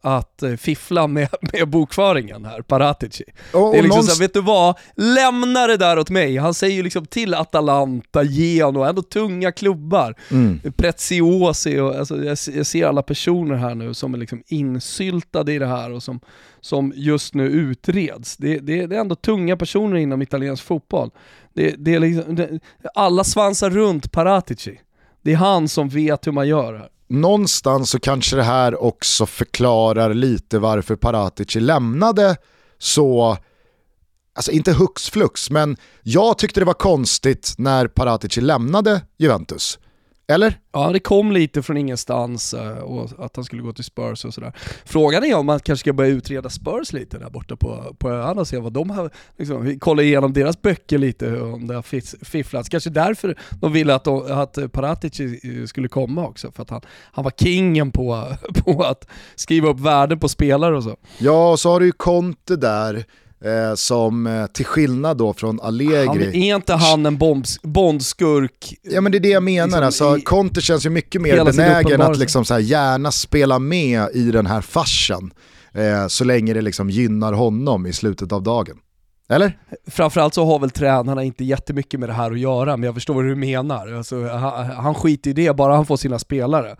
att eh, fiffla med, <laughs> med bokföringen här, Paratici. Och, Det är liksom såhär, vet du vad? Lämna det där åt mig. Han säger ju liksom till Atalanta, Genoa, ändå tunga klubbar. Mm. Preziosi och alltså, jag, jag ser alla personer här nu som är liksom insyltade i det här och som, som just nu utreds. Det, det, det är ändå tunga personer inom italiensk fotboll. Det, det är liksom, alla svansar runt Paratici. Det är han som vet hur man gör här någonstans så kanske det här också förklarar lite varför Paratici lämnade så, alltså inte hux flux, men jag tyckte det var konstigt när Paratici lämnade Juventus. Eller? Ja, det kom lite från ingenstans eh, och att han skulle gå till Spurs och sådär. Frågan är om man kanske ska börja utreda Spurs lite där borta på, på öarna och se vad de har, liksom, vi kollar igenom deras böcker lite om det har fifflats. Kanske därför de ville att, de, att Paratici eh, skulle komma också, för att han, han var kingen på, <laughs> på att skriva upp värden på spelare och så. Ja, och så har du ju Conte där eh, som eh, till skillnad då från Han, Allegri, är inte han en bombs, bondskurk? Ja men det är det jag menar, liksom alltså, i- Conte känns ju mycket mer benägen att liksom så här gärna spela med i den här farsen eh, så länge det liksom gynnar honom i slutet av dagen. Eller? Framförallt så har väl tränarna inte jättemycket med det här att göra, men jag förstår vad du menar. Alltså, han, han skiter i det, bara han får sina spelare.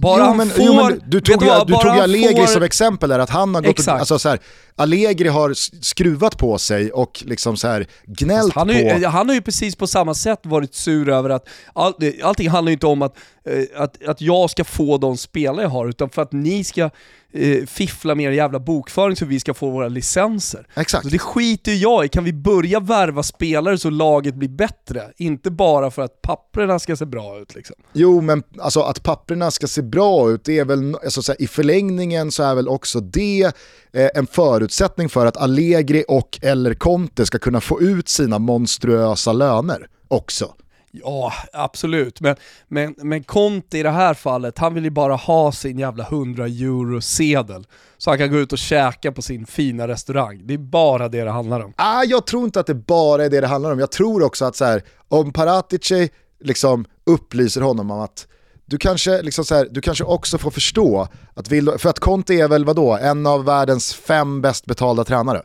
Bara jo, men, får... jo, men du tog ju, du tog ju Allegri får- som exempel där, att han har gått och, alltså så här, Allegri har skruvat på sig och liksom så här gnällt Han har, på... ju, han har ju precis på samma sätt varit sur över att all, allting handlar ju inte om att, eh, att, att jag ska få de spelare jag har, utan för att ni ska eh, fiffla med er jävla bokföring så vi ska få våra licenser. Exakt. Så det skiter jag i, kan vi börja värva spelare så laget blir bättre? Inte bara för att papperna ska se bra ut liksom. Jo, men alltså att papperna ska se bra ut, det är väl, alltså, så här, i förlängningen så är väl också det eh, en förutsättning för att Allegri och eller Conte ska kunna få ut sina monstruösa löner också. Ja, absolut. Men, men, men Conte i det här fallet, han vill ju bara ha sin jävla 100 euro sedel så han kan gå ut och käka på sin fina restaurang. Det är bara det det handlar om. Ah, jag tror inte att det bara är det det handlar om. Jag tror också att så här, om Paratici liksom upplyser honom om att du kanske, liksom så här, du kanske också får förstå att vill, för att Conte är väl vadå, en av världens fem bäst betalda tränare.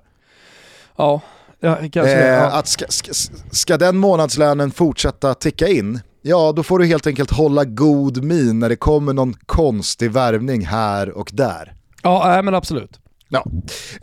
Ja, ja kanske. Eh, Ja. att ska, ska, ska den månadslönen fortsätta ticka in, ja då får du helt enkelt hålla god min när det kommer någon konstig värvning här och där. ja, nej, men absolut. Ja.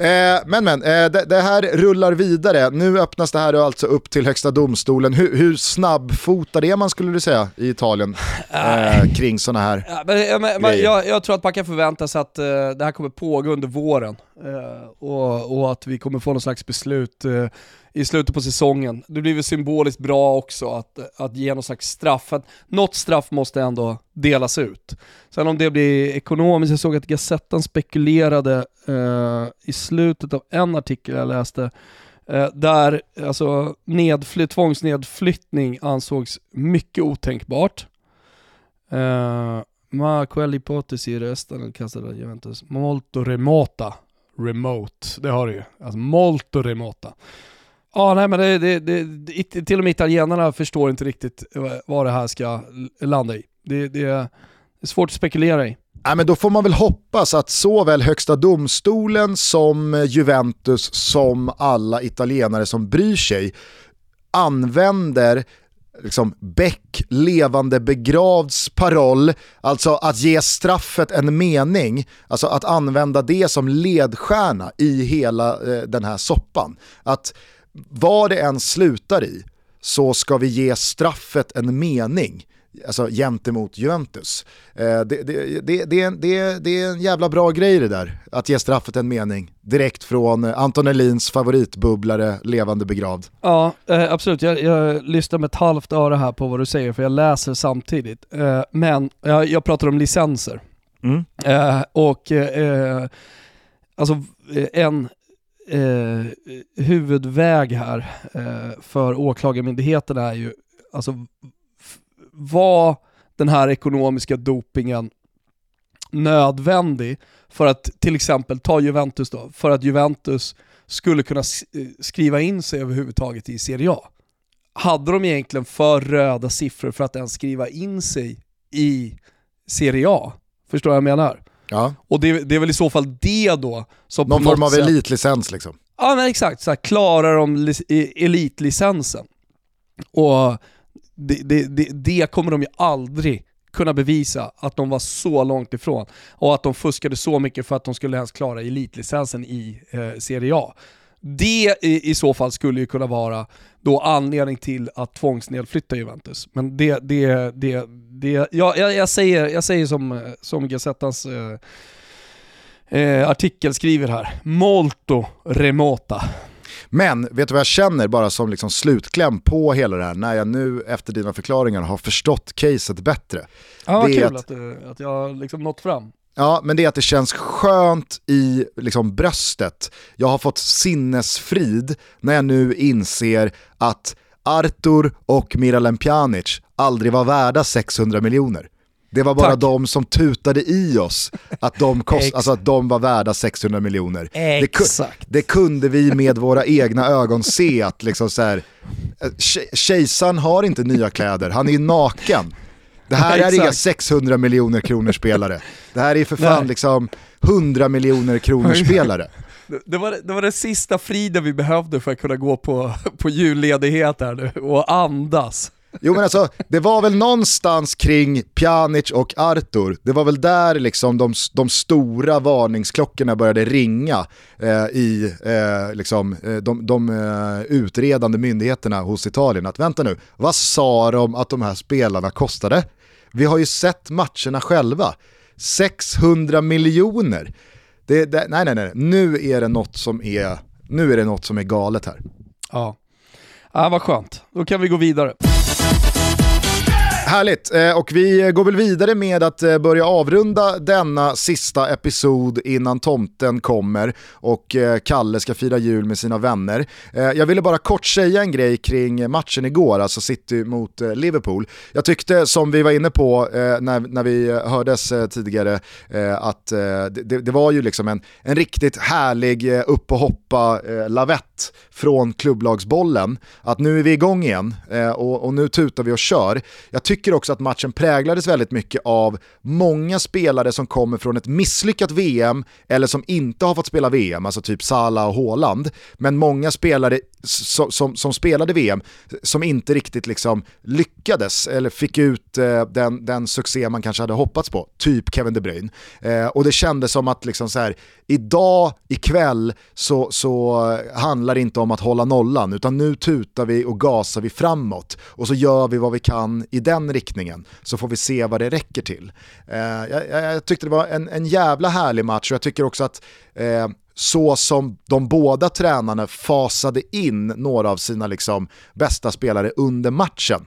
Eh, men men, eh, det, det här rullar vidare. Nu öppnas det här alltså upp till högsta domstolen. Hur, hur snabbfotad är man skulle du säga i Italien eh, kring sådana här? Ja, men, men, men, jag, jag tror att man kan förvänta sig att eh, det här kommer pågå under våren eh, och, och att vi kommer få någon slags beslut eh, i slutet på säsongen. Det blir väl symboliskt bra också att, att ge någon slags straff. Att något straff måste ändå delas ut. Sen om det blir ekonomiskt, jag såg att Gazettan spekulerade eh, i slutet av en artikel jag läste Eh, där alltså nedfly, tvångsnedflyttning ansågs mycket otänkbart. Eh, ma quell'ipotesi resta nel della Juventus molto remota. Remote, det har du ju. Alltså molto remota. Ja, nej men det, det, det, till och med italienarna förstår inte riktigt vad det här ska landa i. Det, det, det är svårt att spekulera i. Ja, men då får man väl hoppas att såväl högsta domstolen som Juventus som alla italienare som bryr sig använder liksom Beck levande begravds paroll, alltså att ge straffet en mening, alltså att använda det som ledstjärna i hela eh, den här soppan. Att vad det än slutar i så ska vi ge straffet en mening alltså, gentemot Juventus. Eh, det, det, det, det, är, det, det är en jävla bra grej det där, att ge straffet en mening. Direkt från Anton Elins favoritbubblare, levande begravd. Ja, eh, absolut. Jag, jag lyssnar med ett halvt öra här på vad du säger, för jag läser samtidigt. Eh, men jag, jag pratar om licenser. Mm. Eh, och eh, alltså en eh, huvudväg här eh, för åklagarmyndigheten är ju, alltså var den här ekonomiska dopingen nödvändig för att till exempel ta Juventus då, för att Juventus skulle kunna eh, skriva in sig överhuvudtaget i Serie A. Hade de egentligen för röda siffror för att ens skriva in sig i Serie A? Förstår jag vad jag menar? Ja. Och det, det, är väl i så fall det då som Någon form av sätt... elitlicens liksom? Ja men exakt, så här, klarar de elitlicensen. Och det, det, det, det kommer de ju aldrig kunna bevisa att de var så långt ifrån och att de fuskade så mycket för att de skulle ens klara elitlicensen i eh, Serie A. Det i, i, så fall skulle ju kunna vara då anledning till att tvångsnedflytta Juventus. Men det, det, det, det ja, jag, jag, säger, jag säger som, som Gazettans eh, eh, artikel skriver här, molto remota. Men vet du vad jag känner bara som liksom slutkläm på hela det här när jag nu efter dina förklaringar har förstått caset bättre. Ja, vad kul att, att, att jag har liksom nått fram. Ja, men det är att det känns skönt i liksom, bröstet. Jag har fått sinnesfrid när jag nu inser att Artur och Miralem Pjanic aldrig var värda 600 miljoner. Det var bara Tack. de som tutade i oss att de, <laughs> kost, alltså att de var värda 600 miljoner. Det, det, kunde vi med våra egna ögon se att liksom så här, kejsaren har inte nya kläder, han är naken. Det här är inga 600 miljoner kronor spelare. Det här är för fan liksom 100 miljoner kronor <laughs> spelare. Det var, det var den sista friden vi behövde för att kunna gå på, på julledighet här nu och andas. Jo men alltså, det var väl någonstans kring Pjanic och Artur, det var väl där liksom de, de stora varningsklockorna började ringa eh, i eh, liksom, eh, de, de eh, utredande myndigheterna hos Italien. Att vänta nu, vad sa de att de här spelarna kostade? Vi har ju sett matcherna själva. 600 miljoner. Det, det, nej, nej, nej, nu är det något som är, nu är det något som är galet här. Ja. Ja, vad skönt. Då kan vi gå vidare. Härligt, eh, och vi går väl vidare med att eh, börja avrunda denna sista episod innan tomten kommer och eh, Kalle ska fira jul med sina vänner. Jag ville bara kort säga en grej kring matchen igår, alltså City mot Liverpool. Jag tyckte, som vi var inne på när, när vi hördes tidigare, att det, det var ju liksom en, en riktigt härlig upp och hoppa-lavett från klubblagsbollen. Att nu är vi igång igen eh, och, och nu tutar vi och kör. Jag tycker också att matchen präglades väldigt mycket av många spelare som kommer från ett misslyckat VM eller som inte har fått spela VM, alltså typ Salah och Haaland. Men många spelare som, som, som spelade VM som inte riktigt liksom lyckades eller fick ut eh, den, den succé man kanske hade hoppats på, typ Kevin De Bruyne. Eh, och det kändes som att liksom så här, idag, ikväll, så, så eh, handlar handlar inte om att hålla nollan, utan nu tutar vi och gasar vi framåt och så gör vi vad vi kan i den riktningen, så får vi se vad det räcker till. Eh, jag, jag, tyckte det var en, en jävla härlig match och jag tycker också att eh, så som de båda tränarna fasade in några av sina liksom bästa spelare under matchen.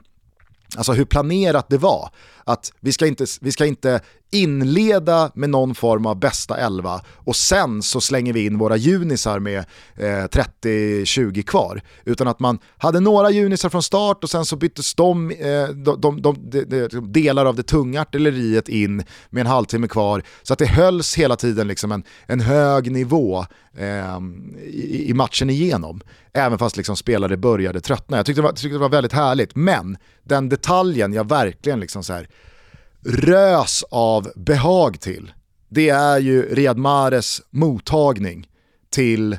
Alltså hur planerat det var. Att vi ska inte, vi ska inte inleda med någon form av bästa elva och sen så slänger vi in våra junisar med eh, 30-20 kvar. Utan att man hade några junisar från start och sen så byttes de, eh, de, de, de, de, delar av det tunga artilleriet in med en halvtimme kvar. Så att det hölls hela tiden liksom en, en hög nivå eh, i, i, matchen igenom. Även fast liksom spelare började tröttna. Jag tyckte det, var, tyckte det var väldigt härligt. Men den detaljen jag verkligen liksom så här, rös av behag till, det är ju Riyad Mahrez mottagning till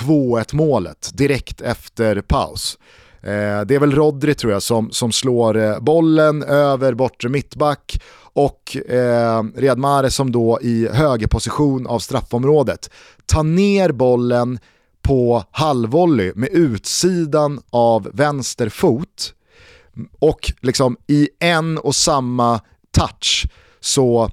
2-1 målet direkt efter paus. Eh, det är väl Rodri tror jag som, som slår eh, bollen över bortre mittback och eh, Riyad Mahrez som då i högerposition av straffområdet tar ner bollen på halvvolley med utsidan av vänster fot och liksom i en och samma touch så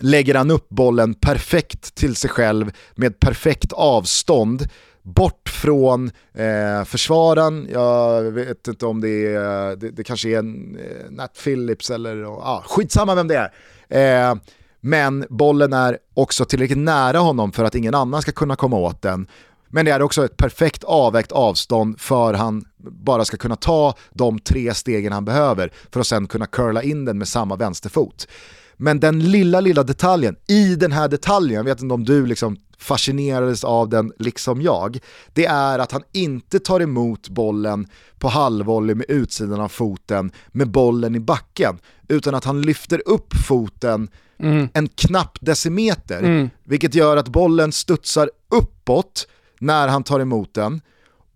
lägger han upp bollen perfekt till sig själv med perfekt avstånd bort från eh, försvararen, jag vet inte om det är, det, det kanske är en, eh, Nat Phillips eller, ah, skitsamma vem det är. Eh, men bollen är också tillräckligt nära honom för att ingen annan ska kunna komma åt den. Men det är också ett perfekt avvägt avstånd för han bara ska kunna ta de tre stegen han behöver för att sen kunna curla in den med samma vänsterfot. Men den lilla, lilla detaljen i den här detaljen, jag vet inte om du liksom fascinerades av den liksom jag, det är att han inte tar emot bollen på halvvolley med utsidan av foten med bollen i backen, utan att han lyfter upp foten mm. en knapp decimeter, mm. vilket gör att bollen studsar uppåt när han tar emot den,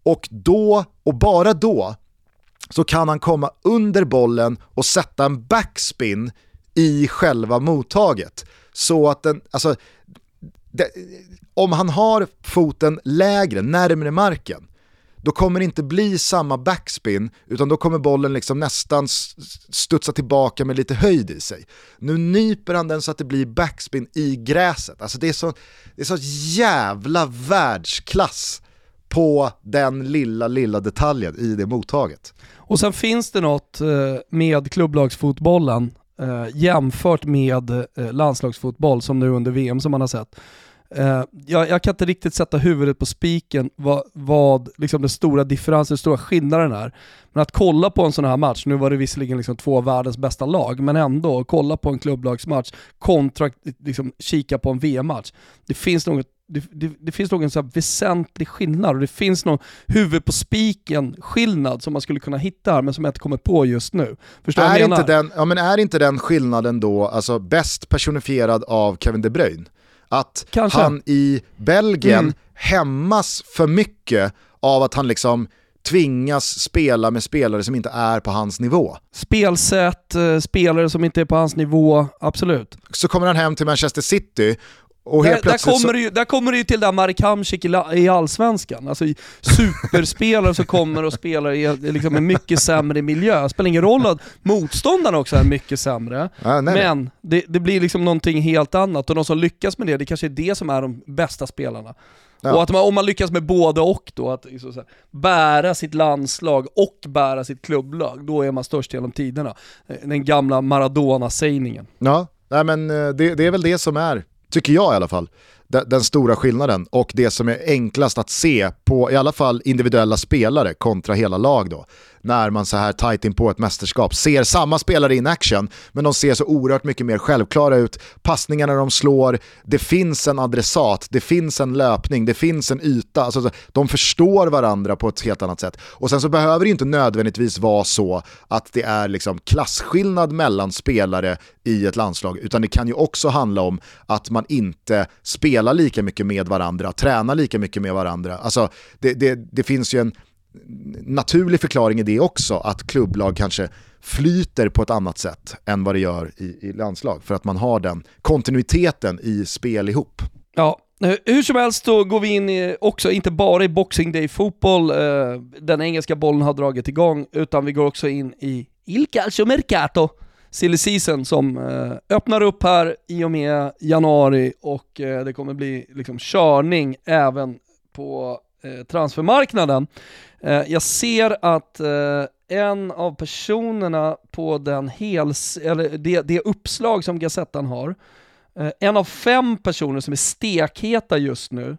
och då, och bara då, så kan han komma under bollen och sätta en backspin i själva mottaget. Så att den, alltså, det, om han har foten lägre, närmre marken, då kommer det inte bli samma backspin, utan då kommer bollen liksom nästan studsa tillbaka med lite höjd i sig. Nu nyper han den så att det blir backspin i gräset. Alltså det är så, det är så jävla världsklass på den lilla, lilla detaljen i det mottaget. Och sen finns det något eh, med klubblagsfotbollen eh, jämfört med eh, landslagsfotboll som nu under VM som man har sett. Jag, jag, kan inte riktigt sätta huvudet på spiken vad, vad liksom den stora differensen, den stora skillnaden är. Men att kolla på en sån här match, nu var det visserligen liksom två av världens bästa lag, men ändå, kolla på en klubblagsmatch kontra liksom, kika på en VM-match. Det finns något det, det, det, finns någon så väsentlig skillnad och det finns någon huvud på spiken skillnad som man skulle kunna hitta här men som jag inte kommer på just nu. Förstår är, inte den, ja, men är inte den skillnaden då alltså bäst personifierad av Kevin De Bruyne? Att Kanske. han i Belgien mm. hämmas för mycket av att han liksom tvingas spela med spelare som inte är på hans nivå. Spelsätt, eh, spelare som inte är på hans nivå, absolut. Så kommer han hem till Manchester City och där, där, kommer så... ju, där kommer det ju till där Marek Hamsik i, i Allsvenskan. Alltså superspelare som kommer och spelar i liksom en mycket sämre miljö. Det spelar ingen roll att motståndarna också är mycket sämre, ja, men det, det, blir liksom någonting helt annat och de som lyckas med det, det kanske är det som är de bästa spelarna. Ja. Och att man, om man lyckas med både och då, att liksom så bära sitt landslag och bära sitt klubblag, då är man störst genom tiderna. Den gamla Maradona-sägningen. Ja, Nej, men eh, det, det är väl det som är tycker jag i alla fall, den, den, stora skillnaden och det som är enklast att se på i alla fall individuella spelare kontra hela lag då när man så här tight in på ett mästerskap ser samma spelare in action, men de ser så oerhört mycket mer självklara ut. Passningarna de slår, det finns en adressat, det finns en löpning, det finns en yta. Alltså, de förstår varandra på ett helt annat sätt. Och sen så behöver det inte nödvändigtvis vara så att det är liksom klasskillnad mellan spelare i ett landslag, utan det kan ju också handla om att man inte spelar lika mycket med varandra, tränar lika mycket med varandra. Alltså, det, det, det finns ju en naturlig förklaring i det också, att klubblag kanske flyter på ett annat sätt än vad det gör i, i landslag, för att man har den kontinuiteten i spel ihop. Ja, eh, hur som helst så går vi in i, också, inte bara i Boxing Day fotboll, eh, den engelska bollen har dragit igång, utan vi går också in i Il Calcio Mercato, silly season som eh, öppnar upp här i och med januari och det kommer bli liksom körning även på Eh, transfermarknaden. Eh, jag ser att eh, en av personerna på den hels, eller det, det uppslag som Gazettan har, en av fem personer som är stekheta just nu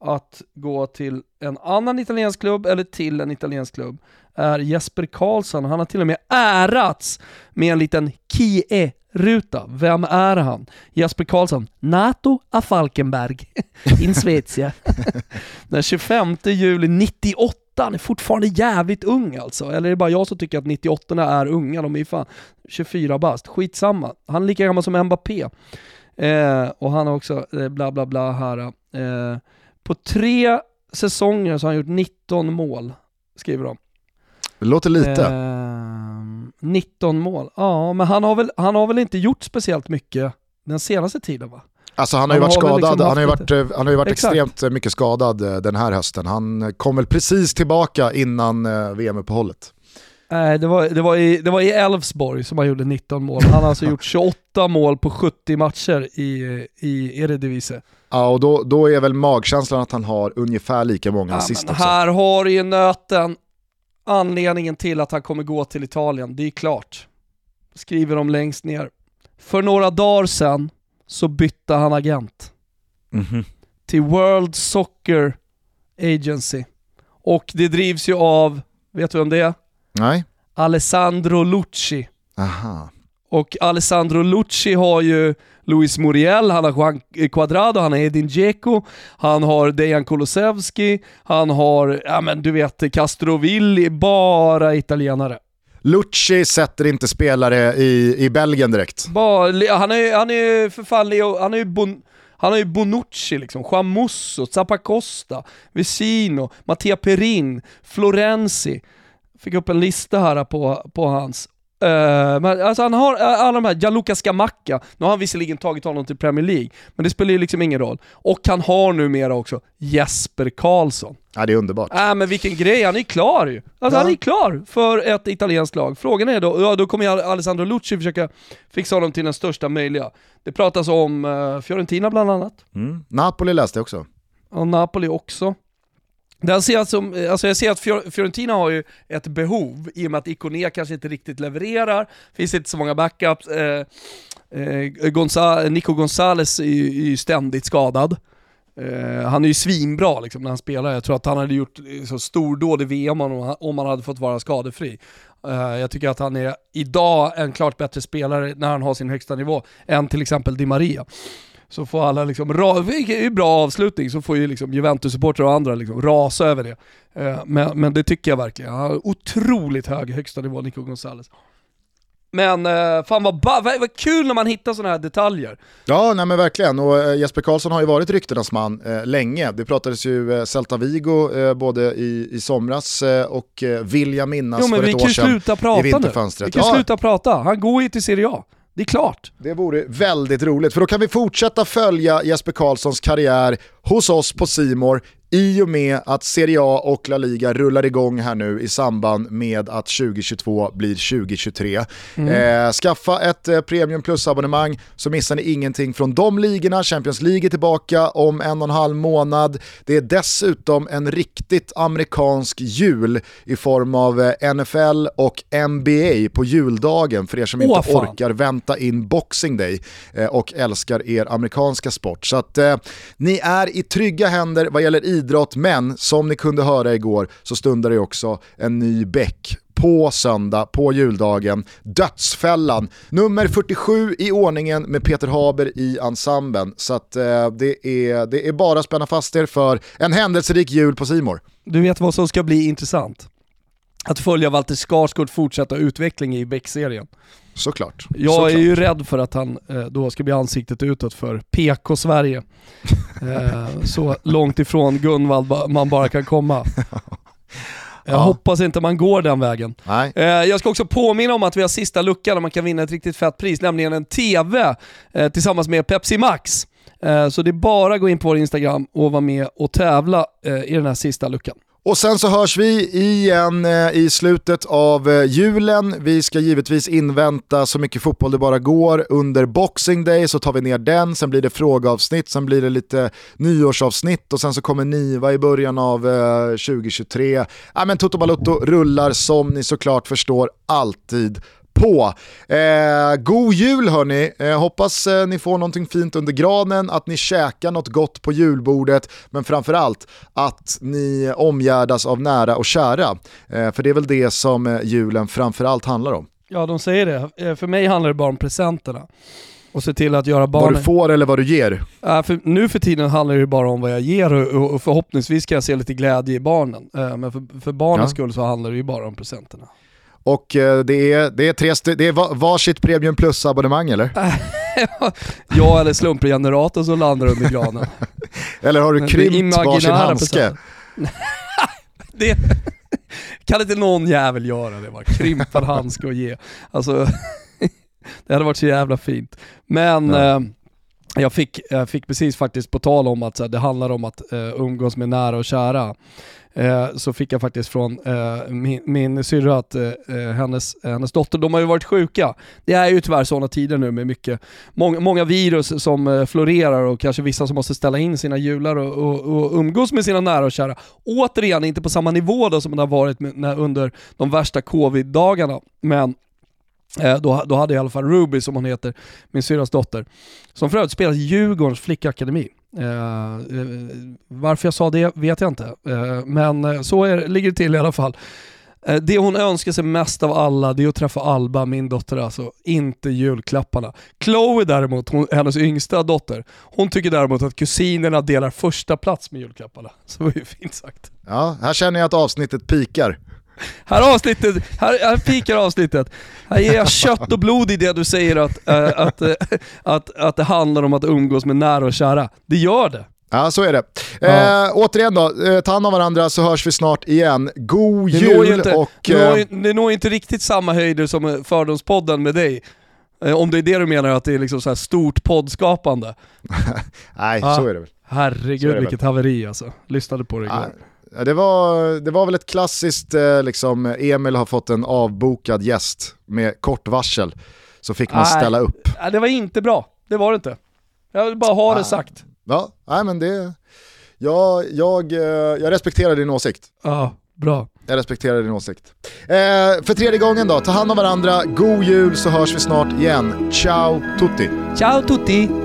att gå till en annan italiensk klubb eller till en italiensk klubb är Jesper Karlsson. Han har till och med ärats med en liten Kie ruta. Vem är han? Jesper Karlsson, NATO a Falkenberg, <laughs> in Svezia. <laughs> Den 25 juli 98 han är fortfarande jävligt ung alltså. Eller är det bara jag som tycker att 98 är unga? De är ju fan 24 bast. Skitsamma. Han är lika gammal som Mbappé. Eh, och han har också eh, bla bla bla här. Eh, på tre säsonger så har han gjort 19 mål, skriver de. Det låter lite. Ehm, 19 mål. Ja, men han har, väl, han har väl inte gjort speciellt mycket den senaste tiden va? Alltså han har ju varit skadad, liksom han har ju varit, eh, han har ju varit Exakt. extremt mycket skadad eh, den här hösten. Han kom väl precis tillbaka innan eh, VM-uppehållet. Nej, det var, det var i, det var i Elfsborg som han gjorde 19 mål. Han har alltså <laughs> gjort 28 mål på 70 matcher i, i Eredivisie. Ja, och då, då är väl magkänslan att han har ungefär lika många Ja, assist också. här har du ju nöten. Anledningen till att han kommer gå till Italien, det är klart. Skriver de längst ner. För några dagar sedan så bytte han agent Mhm. till World Soccer Agency. Och det drivs ju av, vet du vem det är? Nej? Alessandro Lucci. Aha. Och Alessandro Lucci har ju Luis Muriel, han har Juan Cuadrado, han har Edin Dzeko, han har Dejan Kulusevski, han har, ja men du vet, Castrovilli, bara italienare. Lucci sätter inte spelare i, i Belgien direkt. Bara, han är han är för fan Leo, han är ju bon, han har ju Bonucci liksom, Musso, Zappacosta, Vicino, Mattia Perin, Florenzi. Fick upp en lista här på, på hans. Eh, men alltså han har eh, alla de här, Gianluca Scamacca, nu har han visserligen tagit honom till Premier League, men det spelar ju liksom ingen roll. Och han har numera också Jesper Karlsson. Ja, det är underbart. Äh men vilken grej, han är klar ju. Alltså Ja. han är klar för ett italienskt lag. Frågan är då, ja då kommer ju Alessandro Lucci försöka fixa honom till den största möjliga. Det pratas om eh, Fiorentina bland annat, Mm. Napoli läste jag också. och Napoli också. Den ser jag, som, eh, alltså jag ser att Fiorentina har ju ett behov, i och med att Ikoné kanske inte riktigt levererar, finns inte så många backups. Eh, eh, Gonza, Nico Gonzales är ju, är ju ständigt skadad. Eh, han är ju svinbra liksom, när han spelar, jag tror att han hade gjort eh, så stordåd i VM om, han- om han hade fått vara skadefri. Eh, jag tycker att han är idag en klart bättre spelare när han har sin högsta nivå än till exempel Di Maria. Så får alla liksom, vilket är ju bra avslutning, så får ju liksom Juventus-supportrar och andra liksom rasa över det. Eh, men, men det tycker jag verkligen. Han har otroligt hög högsta nivå, Nico Gonzales. Men eh, fan vad, vad, kul när man hittar sådana här detaljer. Ja, nej men verkligen. Och eh, Jesper Karlsson har ju varit ryktenas man eh, länge. Det pratades ju eh, Celta Vigo eh, både i, i somras och eh, vill jag minnas Jo men för vi ett kan år sedan sluta i prata nu. vinterfönstret. Vi kan Ja, sluta prata. Han går ju till Serie A. Det är klart. Det vore väldigt roligt, för då kan vi fortsätta följa Jesper Karlssons karriär hos oss på Simor i och med att Serie A och La Liga rullar igång här nu i samband med att 2022 blir 2023. Eh, skaffa ett eh, Premium Plus-abonnemang så missar ni ingenting från de ligorna. Champions League är tillbaka om en och en halv månad. Det är dessutom en riktigt amerikansk jul i form av eh, NFL och NBA på juldagen för er som inte fan. orkar orkar vänta in Boxing Day eh, och älskar er amerikanska sport. Så att eh, ni är i trygga händer vad gäller idrott, men som ni kunde höra igår så stundar det också en ny bäck på söndag, på juldagen, Dödsfällan, nummer 47 i ordningen med Peter Haber i ensemblen. Så att eh, det, är, det är bara att spänna fast er för en händelserik jul på Simor. Du vet vad som ska bli intressant? Att följa Walter Skarsgårds fortsatta utveckling i Beck-serien. Såklart. Jag Såklart. är ju rädd för att han eh, då ska bli ansiktet utåt för PK-Sverige. <laughs> eh, så långt ifrån Gunvald man bara kan komma. <laughs> Jag Ja. hoppas inte man går den vägen. Nej. Eh, jag ska också påminna om att vi har sista luckan där man kan vinna ett riktigt fett pris, nämligen en TV tillsammans med Pepsi Max. Så det är bara att gå in på vår Instagram och vara med och tävla i den här sista luckan. Och sen så hörs vi igen eh, i slutet av eh, julen. Vi ska givetvis invänta så mycket fotboll det bara går. Under Boxing Day så tar vi ner den, sen blir det frågeavsnitt, sen blir det lite nyårsavsnitt och sen så kommer Niva i början av eh, 2023. Ja, men Toto Balutto rullar som ni såklart förstår alltid på. Eh, god jul hörni, eh, hoppas eh, ni får någonting fint under granen, att ni käkar något gott på julbordet, men framförallt att ni omgärdas av nära och kära. Eh, för det är väl det som eh, julen framförallt handlar om. Ja, de säger det. Eh, för mig handlar det bara om presenterna. Och se till att göra Vad barnen... du får eller vad du ger. Äh, för nu för tiden handlar det bara om vad jag ger och, och förhoppningsvis kan jag se lite glädje i barnen. Eh, men för, för barnens Ja. skull så handlar det ju bara om presenterna. Och eh, det, är, det, är tre det är va- varsitt Premium Plus-abonnemang eller? <laughs> jag eller slumpregeneratorn som landar under granen. <laughs> Eller har du krympt varsin handske? <laughs> det kan inte någon jävel göra det bara? Krympa en handske och ge. Alltså, det hade varit så jävla fint. Men Ja. eh, jag, fick, jag fick precis faktiskt på tal om att så här, det handlar om att eh, umgås med nära och kära. Eh, så fick jag faktiskt från eh, min, min syrra att eh, eh hennes, eh, hennes dotter, de har ju varit sjuka. Det är ju tyvärr sådana tider nu med mycket, många, många virus som eh, florerar och kanske vissa som måste ställa in sina jular och, och, och umgås med sina nära och kära. Återigen, inte på samma nivå då som det har varit med, när, under de värsta covid-dagarna, men eh, då, då hade i alla fall Ruby, som hon heter, min syrras dotter, som för övrigt spelar Djurgårdens flickakademi. Eh, eh, varför jag sa det vet jag inte, eh, men eh, så är, ligger det till i alla fall. Eh, det hon önskar sig mest av alla, det är att träffa Alba, min dotter alltså, inte julklapparna. Chloe däremot, hon, hennes yngsta dotter, hon tycker däremot att kusinerna delar första plats med julklapparna. <laughs> Så det var ju fint sagt. Ja, här känner jag att avsnittet pikar. Här, avsnittet, här, här pikar avsnittet. Här ger jag kött och blod i det du säger att, eh, att, eh, att, att det handlar om att umgås med nära och kära. Det gör det. Ja, så är det. Ja. Eh, återigen då, eh, ta hand om varandra så hörs vi snart igen. God Det jul inte, och... det, når, Eh, det når inte riktigt samma höjder som Fördomspodden med dig. Eh, Om det är det du menar, att det är liksom så här stort poddskapande. <laughs> nej, Ja. så är det väl. Herregud det vilket haveri alltså. Lyssnade på det igår. Ja, det, var, det var väl ett klassiskt, eh, liksom, Emil har fått en avbokad gäst med kort varsel. Så fick man Nej. ställa upp. Nej, det var inte bra. Det var det inte. Jag vill bara ha det Nej. sagt. Ja, nej men det... Jag, jag, eh, jag respekterar din åsikt. Ja, bra. Jag respekterar din åsikt. Eh, för tredje gången då, ta hand om varandra, god jul så hörs vi snart igen. Ciao tutti! Ciao tutti!